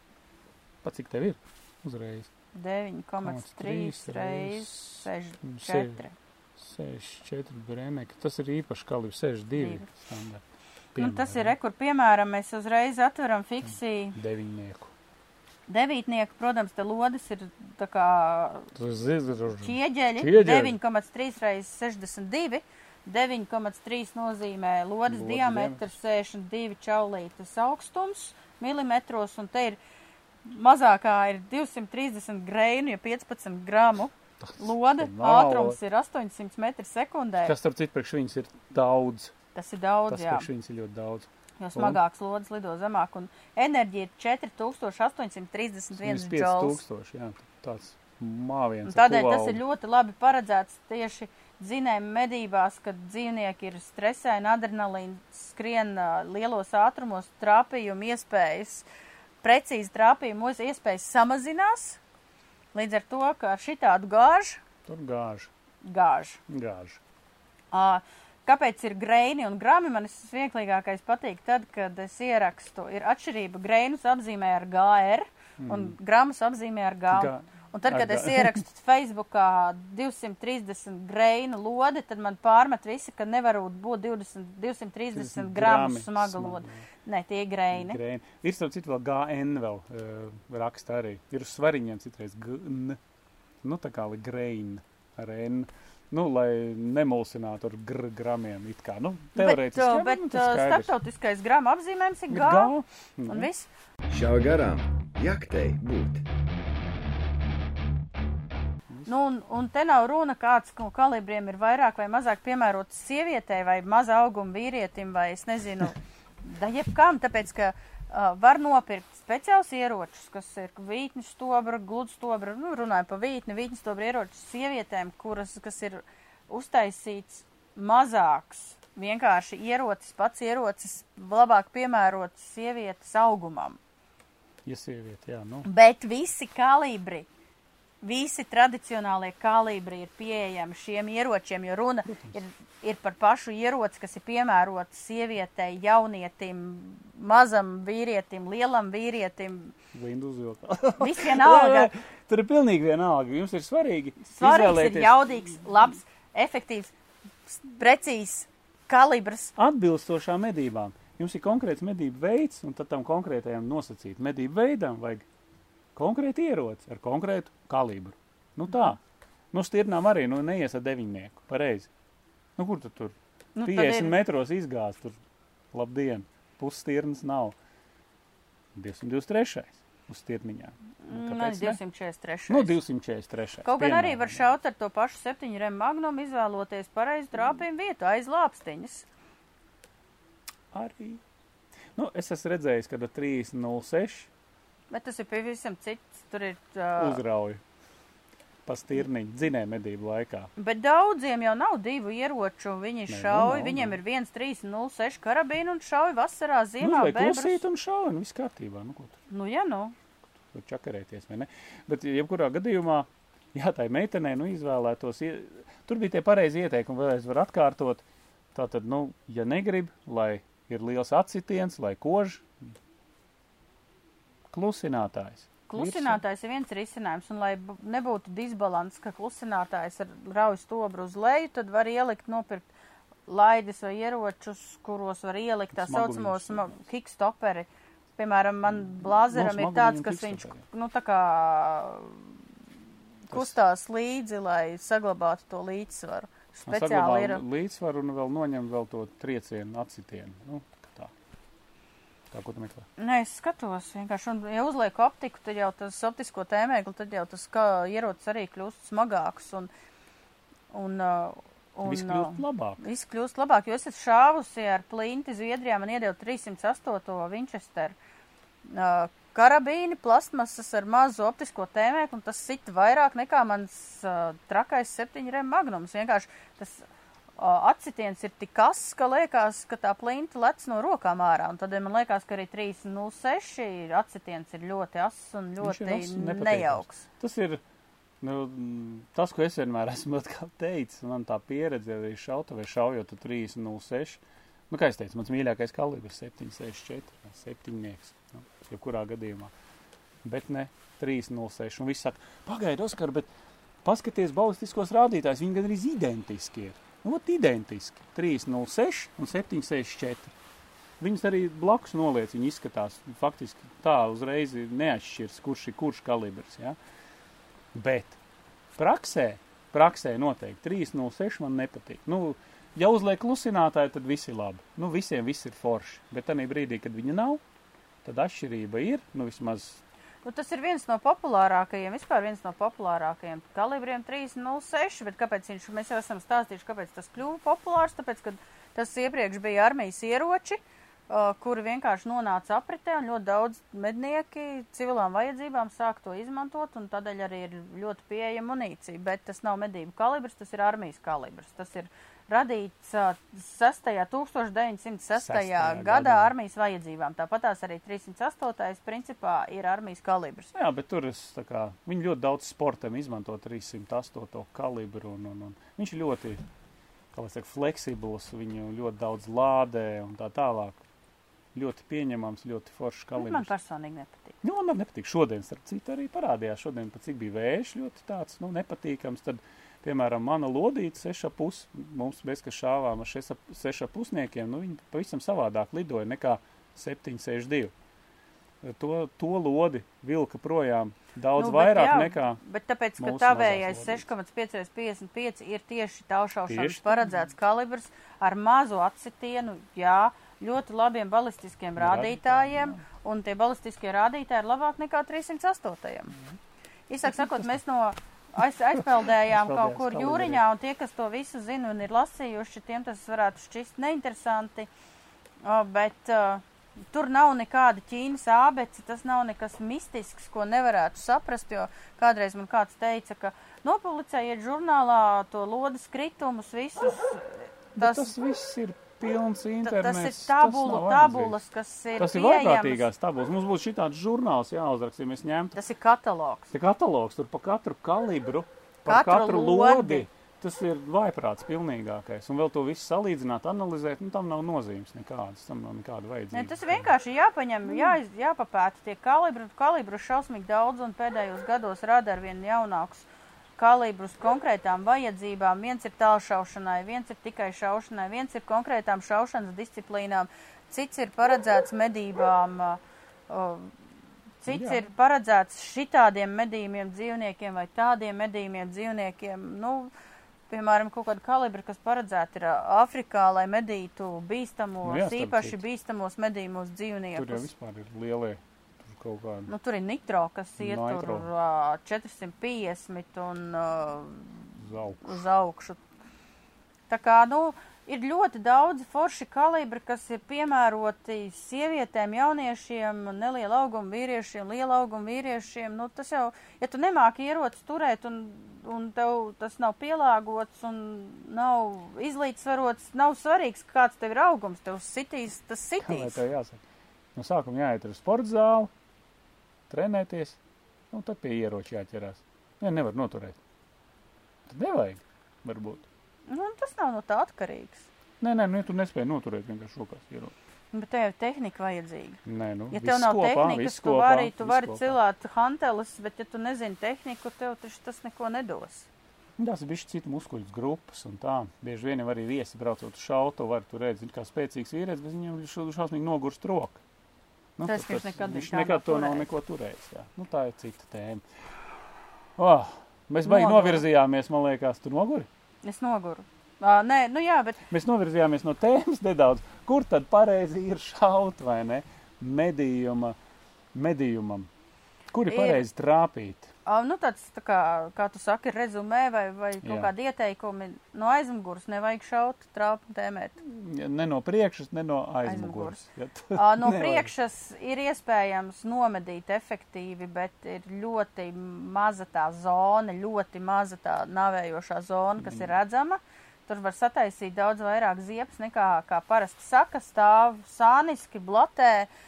Pat cik tev ir? Uzreiz.
9,3 reizes
6,
64.
4 brēmēki. Tas ir īpaši kalibrs 62
Divi.
standarta.
Nu, tas ir rekur, piemēram, mēs uzreiz atveram fiksiju
Deviņnieku.
devītnieku. Protams, te lodes ir tā kā ķieģeļi.
Ķieģeļi.
9,3 reizes 62. 9,3 nozīmē lodes
Lodes
diametrs, 62 čaulītes augstums milimetros, un te ir mazākā ir 230 greinu, ja 15 gramu. Lode ātrums ir 800 metri sekundē.
Kas, starp citu, priekš viņas ir daudz.
Tas ir daudz,
Tas
jā.
priekš viņas ir ļoti daudz.
Jo smagāks lodes lido zemāk, un enerģija ir 4831 džauls.
5000, jā, tāds māviens.
Un Tādēļ tas ir ļoti labi paredzēts tieši dzinējuma medībās, kad dzīvnieki ir stresēni, adrenalīns skrien lielos ātrumos, trāpījumu iespējas, precīzi trāpījumu iespējas samazinās. Līdz ar to, ka šitādu gāžu
Tur gāž,
gāž.
gāž.
Ā, Kāpēc ir greini un grami? Man tas vieglākais patīk tad, kad es ierakstu. Ir atšķirība. Greinus apzīmē ar GR un gramus apzīmē ar G.
Gā-
Un tad, kad es ierakstu Facebookā 230 greinu lodi, tad man pārmet visi, ka nevar būt 20, 230 gramu smaga lode. Nē, tie ir greini.
Grēni. Ir starp citu vēl GN vēl uh, raksta arī. Ir uz svariņiem citreiz GN. Nu, tā kā li grein ar N. Nu, lai nemulsinātu ar gr gramiem it kā. Nu,
Bet,
teorētiski.
uh,
jā,
bet
nu, tas
uh, starptautiskais gramu apzīmējums ir
Ir
G.
G.
Un
Mhm.
viss.
Šā garām jaktei būt.
Nu, un, un te nav runa, kāds no kalibriem ir vairāk vai mazāk piemērots sievietei vai maza auguma vīrietim vai es nezinu, da jebkam, tāpēc, ka uh, var nopirkt speciāls ieročus, kas ir vītņu stobra, gludu stobra, nu, runājam pa vītni, vītņu stobra ieročus sievietēm, kuras, kas ir uztaisīts mazāks, vienkārši ierocis, pats ierocis, labāk piemērots sievietes augumam.
Ja sieviete, jā, nu.
Bet visi kalibri, visi tradicionālie kalibri ir pieejami šiem ieročiem, jo runa ir, ir par pašu ieroci, kas ir piemērots sievietei, jaunietim, mazam vīrietim, lielam vīrietim.
Lindu uzvilkā.
Viss vienalga.
Tur ir pilnīgi vienalga. Jums ir svarīgi
Svarīgs ir jaudīgs, labs, efektīvs, precīzs kalibrs.
atbilstošām medībām. Jums ir konkrēts medību veids, un tad tam konkrētajam nosacīt medību veidam vajag konkrēti ieroci ar konkrētu kalibru. Nu tā. Nu, stirnām arī, nu, neies ar deviņnieku, pareizi. Nu, kur tu tur?
Nu, tad
50
ir-
metros izgāz, tur, labdien, pusstirnas nav. 223. uz stirniņām. Nu, kāpēc ne?
243.
Nu, 243.
Kaut gan arī var šaut ar to pašu septiņu rem magnumu, izvēloties pareizu trāpījumu vietu aiz lāpstiņas.
Arī. Nu, es esmu redzējis, ka ar 306
Bet tas ir pavisam cits. Tur ir. Uh,
uzrauju pa stirniņu dzinēja medību laikā.
bet daudziem jau nav divu ieroču. Viņi
Nē, nu
šauj,
nav,
viņiem ir 1, 3, 0, 6 karabīni un šauj vasarā,
Nu, vai
bebrus.
klusīt un šauj, un viss kārtībā. Nu, tur?
Nu, ja nu.
tur čakarēties, vai ne? Bet, jebkurā gadījumā, jā, tai meitenei, nu, izvēlētos, ie... tur bija tie pareizi ieteikumi, vēlreiz var atkārtot. Tātad, nu, ja negrib, lai ir liels atsitiens, lai kož, klusinātājs.
Klusinātājs ir viens risinājums, un lai nebūtu disbalans, ka klusinātājs ar raujas stobru uz leju, tad var ielikt, nopirkt laidis vai ieročus, kuros var ielikt tā sma- kickstoperi. Piemēram, man blāzeram
No
ir tāds, kas viņš, nu, tā kā kustās līdzi, lai saglabātu to līdzsvaru. Speciāli ir.
līdzsvaru un vēl noņem vēl to triecienu, atsitienu. Nu, Tā, ko tu meklē?
Nē, es skatos vienkārši, un, ja uzlieku optiku, tad jau tas optisko tēmēkli, tad jau tas kā ierocis arī kļūst smagāks un, un, uh, un
Viss kļūst labāk.
Viss kļūst labāk, jo es esmu šāvusi ar plinti Zviedrijā, man iedeva 308. Winchester uh, karabīni, plastmasas ar mazu optisko tēmēkli, un tas sit vairāk nekā mans uh, trakais septiņu rem magnums. Vienkārši tas uh, atsitiens ir tik ass, ka liekas, ka tā plinta lec no rokām ārā, un tad man liekas, ka arī 306 atsitiens ir ļoti ass un ļoti
nepatīkams.
nejauks.
Tas ir nu, tas, ko es vienmēr esmu teicis. Man tā pieredze arī šauta vai šaujot ar 306. Nu, kā es teicu, mans mīļākais kalibrs ir 764, septiņnieks, nu, jebkurā gadījumā. Bet ne 306. Un viss saka, pagaidi, Oskar, bet paskaties balistiskos rādītājus, viņi gan arī identiski ir. Nu, ot, identiski. 306 un 764. Viņus arī blakus noliec, viņi izskatās faktiski tā uzreiz neatšķirs, kurš ir kurš kalibrs. Ja? Bet praksē, praksē noteikti 306 man nepatīk. Nu, ja uzliek klusinātāju, tad viss ir labi. Nu, visiem viss ir forši. Bet tajā brīdī, kad viņa nav, tad atšķirība ir, nu, vismaz
Nu, tas ir viens no populārākajiem, vispār viens no populārākajiem kalibriem 306, bet kāpēc viņš, mēs jau esam stāstījuši, kāpēc tas kļuva populārs, tāpēc, ka tas iepriekš bija armijas ieroči, uh, kuri vienkārši nonāca apritē, un ļoti daudz mednieki civilām vajadzībām sāk to izmantot, un tādēļ arī ir ļoti pieejama munīcija, bet tas nav medību kalibrs, tas ir armijas kalibrs, tas ir radīts uh, 6. 1906.
Sestajā
gadā armijas vajadzībām. Tāpat tās arī 308. principā ir armijas kalibrs.
Jā, bet tur es tā kā viņi ļoti daudz sportam izmanto 308 kalibru un, un, un viņš ļoti, kā lai saka, fleksibls, viņu ļoti daudz lādē un tā tālāk. Ļoti pieņemams, ļoti foršs
Man
kalibrs.
personīgi nepatīk.
Nu, man nepatīk. Šodien, starp citu, arī parādījās. Šodien, pat cik bija vējš, ļoti tāds nu, nepatīkams. Tad, piemēram, mana lodīte, seša pus, mums bez ka šāvām ar šeša, seša pusniekiem, nu, viņi pavisam savādāk lidoja nekā 762. To, to lodi vilka projām daudz
Nu,
vairāk
jā,
nekā.
Bet tāpēc, ka tavējais
mazās
6,555 ir tieši taušaušanas paredzēts kalibrs ar mazu atsitienu, jā, ļoti labiem balistiskiem rādītājiem, un tie balistiskie rādītāji ir labāk nekā 308.
Mhm.
Īsāk sakot, mēs no aiz, aizpeldējām kaut kur jūriņā, un tie, kas to visu zina un ir lasījuši, tiem tas varētu šķist neinteresanti. Bet uh, tur nav nekāda ķīnas ābeci, tas nav nekas mistisks, ko nevarētu saprast, jo kādreiz man kāds teica, ka nopublicējiet žurnālā to lodas kritumus visus.
Tas,
Tas,
tas viss ir pilns
ta-
internets.
tas ir tabulu,
vajadzīgs.
tabulas, kas ir
Tas ir vārkārtīgās tabulas. Mums būtu šitāds žurnāls jāuzraksta, ja mēs ņemtu.
Tas ir katalogs.
Tas katalogs tur pa katru kalibru, par
Katru
katru
lodi.
lodi. Tas ir vaiprāts pilnīgākais. Un vēl to visu salīdzināt, analizēt, nu tam nav nozīmes nekādas. Tam nav nekāda
Ne,
vajadzība.
tas vienkārši jāpaņem, jā, jāpapēta tie kalibri. Kalibru šausmīgi daudz un pēdējos gados rada ar vien jaunākus kalibrus konkrētām vajadzībām. Viens ir tālšaušanai, viens ir tikai šaušanai, viens ir konkrētām šaušanas disciplīnām, cits ir paredzēts medībām, uh, uh, cits
Jā.
ir paredzēts šitādiem medījumiem dzīvniekiem vai tādiem medījumiem dzīvniekiem. Nu, Piemēram, kaut kāda kalibra, kas paredzēta ir ā, Āfrikā, lai medītu bīstamos,
Nu jā,
īpaši
citu.
bīstamos medījumos
Tur jau
dzīvniekus.
vispār ir lielie. Kaut kādi.
Nu, tur ir nitro, kas iet tur ā, 450 un ā,
Zauku.
uz augšu. Tā kā, nu, ir ļoti daudz forši kalibri, kas ir piemēroti sievietēm, jauniešiem, neliela auguma vīriešiem, liela auguma vīriešiem. Nu, tas jau, ja tu nemāki ierocis turēt un, un tev tas nav pielāgots un nav izlīdzsvarots, nav svarīgs, kāds tev ir augums, tev sitīs, tas
Kā
sitīs.
tev jāsaka? No sākuma jāiet uz sporta zāli, trenēties, un tad pie ieroča jāķerās. Ja nevar noturēt. Tad nevajag, varbūt.
Nu, tas nav no tā atkarīgs.
Nē, nē, nu, ja tu nespēji noturēt vienkārši rokās ieroči.
Bet tev ir tehnika vajadzīga.
Nē, nu,
Ja tev nav
kopā,
tehnikas, tu vari, tu vari
kopā.
cilāt hanteles, bet ja tu nezini tehniku, tev tas neko nedos.
Tas ir bijis citu muskuļu grupas un tā. Bieži vien arī viesi braucot uz šautu, var tur redzēt, kā spēcīgs vīrietis, bet viņam ir šausmīgi nogurst roka. Nu,
Tas, viņš nekad
viņš nekad to nav neko turējis. Jā. Nu, tā ir cita tēma. Oh, mēs baigi novirzījāmies, man liekas, tu noguri.
Es noguru. Uh, nē, nu jā, bet
Mēs novirzījāmies no tēmas nedaudz. Kur tad pareizi ir šaut vai ne? Medījuma, medījumam. Kur Ir. pareizi trāpīt?
Uh, nu, tāds, tā kā, kā tu saki, rezumē vai, vai kaut
Jā.
kādi ieteikumi no aizmugures nevajag šaut, trāpu tēmēt.
Ne no priekšas, ne no aizmugures. Ja tu-
Uh, no
nevajag.
priekšas ir iespējams nomedīt efektīvi, bet ir ļoti maza tā zona, ļoti maza tā navējošā zona, kas ir redzama. Tur var sataisīt daudz vairāk ziepes nekā kā parasti saka, stāv sāniski, blatē. Uh,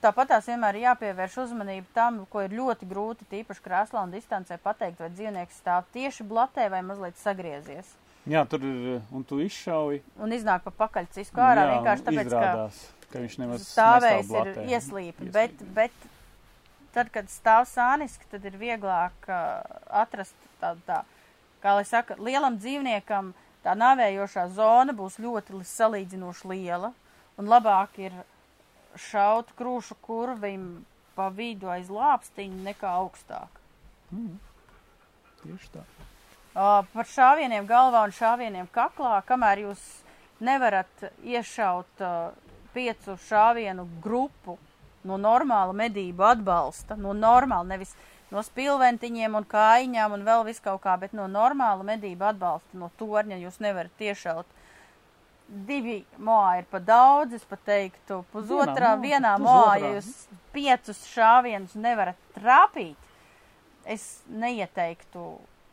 Tāpat tās vienmēr ir jāpievērš uzmanība tam, ko ir ļoti grūti, tīpaši krēslā un distancē, pateikt, vai dzīvnieks stāv tieši blatē vai mazliet sagriezies.
Jā, tur ir, un tu izšauji.
Un iznāk pa pakaļ cisku ārā
jā,
vienkārši tāpēc, ka
izrādās, ka viņš nemaz
stāvējis ir ieslīpi,
Ieslīpi.
bet, bet tad, kad stāv sāniski, tad ir vieglāk uh, atrast tādu tā, kā lai saka, lielam dzīvniekam tā nāvējošā zona būs ļoti salīdzinoši liela, un labāk ir šaut krūšu kurvim pa vidu aiz lāpstiņu nekā augstāk.
Tieši tā.
Uh, par šāvieniem galvā un šāvieniem kaklā, kamēr jūs nevarat iešaut uh, piecu šāvienu grupu no normāla medību atbalsta, no normāla, nevis no spilventiņiem un kājiņām un vēl vis kaut kā, bet no normāla medību atbalsta, no torņa jūs nevarat iešaut. Divi moā ir pa daudz, es pat teiktu, pusotrā,
Vienā
vienā moā, ja jūs piecus šāvienus nevarat trāpīt, es neieteiktu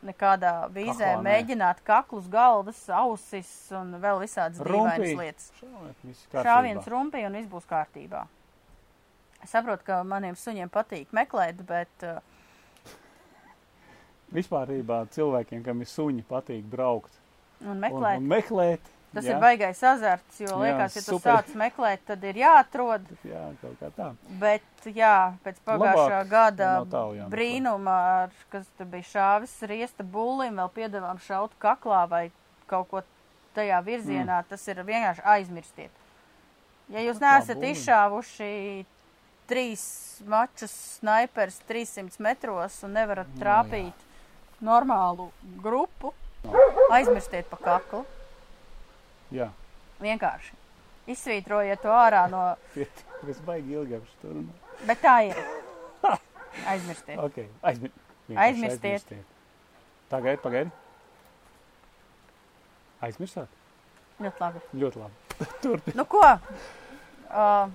nekādā vīzē
Kaklā,
mēģināt kaklus, galvas, ausis un vēl visādas dīvainas lietas. Šāviens rumpī un viss būs kārtībā. Es saprotu, ka maniem suņiem patīk meklēt, bet uh,
Vispārībā cilvēkiem, kam ir suņi, patīk braukt
un
un,
meklēt.
un meklēt.
Tas
jā,
ir baigais azarts, jo
Jā,
liekas, ja tu
super.
sāc meklēt, tad ir jāatrod.
Jā, kaut kā tā.
Bet, jā, pēc pagājušā
Labāk
gada
jāmeklē.
brīnuma, ar, kas tur bija šāvis riesta bullim, vēl piedevām šaut kaklā vai kaut ko tajā virzienā, mm. tas ir vienkārši aizmirstiet. Ja jūs neesat izšāvuši trīs mačus snaipers 300 metros un nevarat
Nu,
trāpīt normālu grupu, aizmirstiet pa kaklu.
Jā,
Vienkārši. Izsvītrojiet to ārā no,
mēs baigi ilgi ap šo runā.
bet tā ir. Aizmirstiet.
Ok, aizmir, vienkārši
Aizmirstiet.
Tagad, pagaidi. Aizmirsāt?
Ļoti labi.
Ļoti labi. Turpin.
Nu ko? Uh,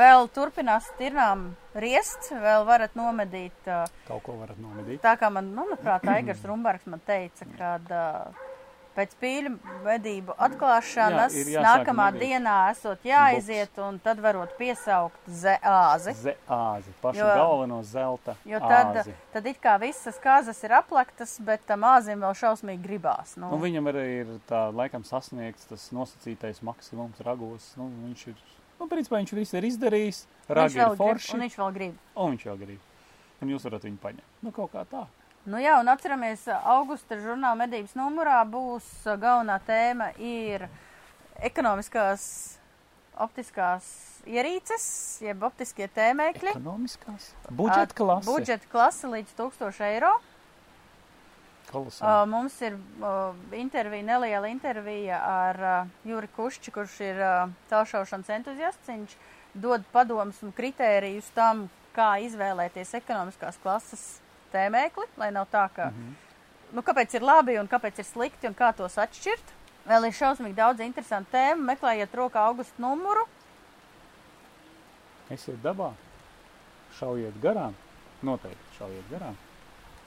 vēl turpinās tirnām riest, vēl varat nomedīt. Uh,
Kaut ko varat nomedīt.
tā kā man, nu, manuprāt, Aigars Rumbergs man teica, kad uh, pēc pīļu medību atklāšanas
Jā,
nākamā
medīt.
dienā esot jāaiziet un tad varot piesaukt zeāzi.
Zeāzi, pašu
Jo-
galveno zelta
Jo tad,
āzi.
tad it kā visas kāzas ir aplektas, bet tam āzim vēl šausmīgi gribās. Nu,
Nu, viņam arī ir tā laikam sasniegts tas nosacītais maksimums ragos. Nu, viņš ir, nu, principā viņš visu ir izdarījis. Ragi
vēl
ir
grib,
forši.
un viņš vēl grib.
Un viņš jau grib. Un jūs varat viņu paņemt. Nu, kaut kā tā.
Nu jā, un atceramies, augusta žurnāla medības numurā būs galvenā tēma ir ekonomiskās optiskās ierīces, jeb optiskie tēmēkļi.
Ekonomiskās. Budžeta klase.
Budžeta klase līdz 1000 eiro.
Kolosāli.
Mums ir intervija, neliela intervija ar Juri Kušķi, kurš ir tālšaušanas entuziasts. Viņš dod padomus un kritērijus tam, kā izvēlēties ekonomiskās klases tēmēkli, lai nav tā, ka, mm. -hmm. nu, kāpēc ir labi un kāpēc ir slikti un kā tos atšķirt. Vēl ir šausmīgi daudz interesantu tēmu. Meklējiet rokā augustu numuru.
Esiet dabā. Šaujiet garām. Noteikti šaujiet garām.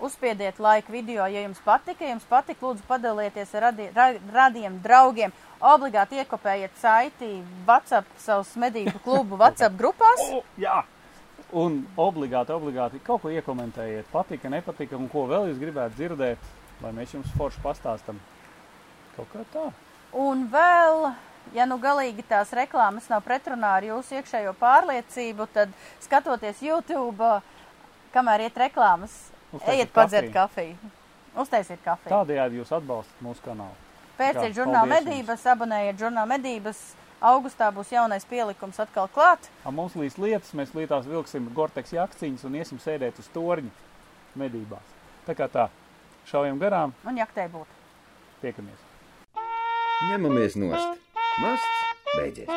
Uzspiediet laiku video, ja jums patika. Ja jums patika, lūdzu, padalieties ar radi, ra, radiem draugiem. Obligāti iekopējiet saiti WhatsApp, savus medību klubu WhatsApp grupās.
O, jā! Un obligāti, obligāti kaut ko iekomentējiet. Patika, nepatika, un ko vēl jūs gribētu dzirdēt, lai mēs jums forši pastāstam. Kaut kā tā.
Un vēl, ja nu galīgi tās reklāmas nav pretrunā ar jūsu iekšējo pārliecību, tad skatoties YouTube, kamēr iet reklāmas,
Uztaisiet
ejiet padzert kafiju. Uztaisiet kafiju.
Tādējādi jūs atbalstat mūsu kanālu.
Pēciet
Jā,
žurnāla medības, abonējiet žurnāla medības. Augustā būs jaunais pielikums atkal klāt.
A mums līdz lietas, mēs lītās vilksim gorteks jakciņas un iesim sēdēt uz torņa medībās. Tā kā tā, šaujam garām,
Un jaktē būtu.
tiekamies.
Ņemamies nost. Masts beidzies.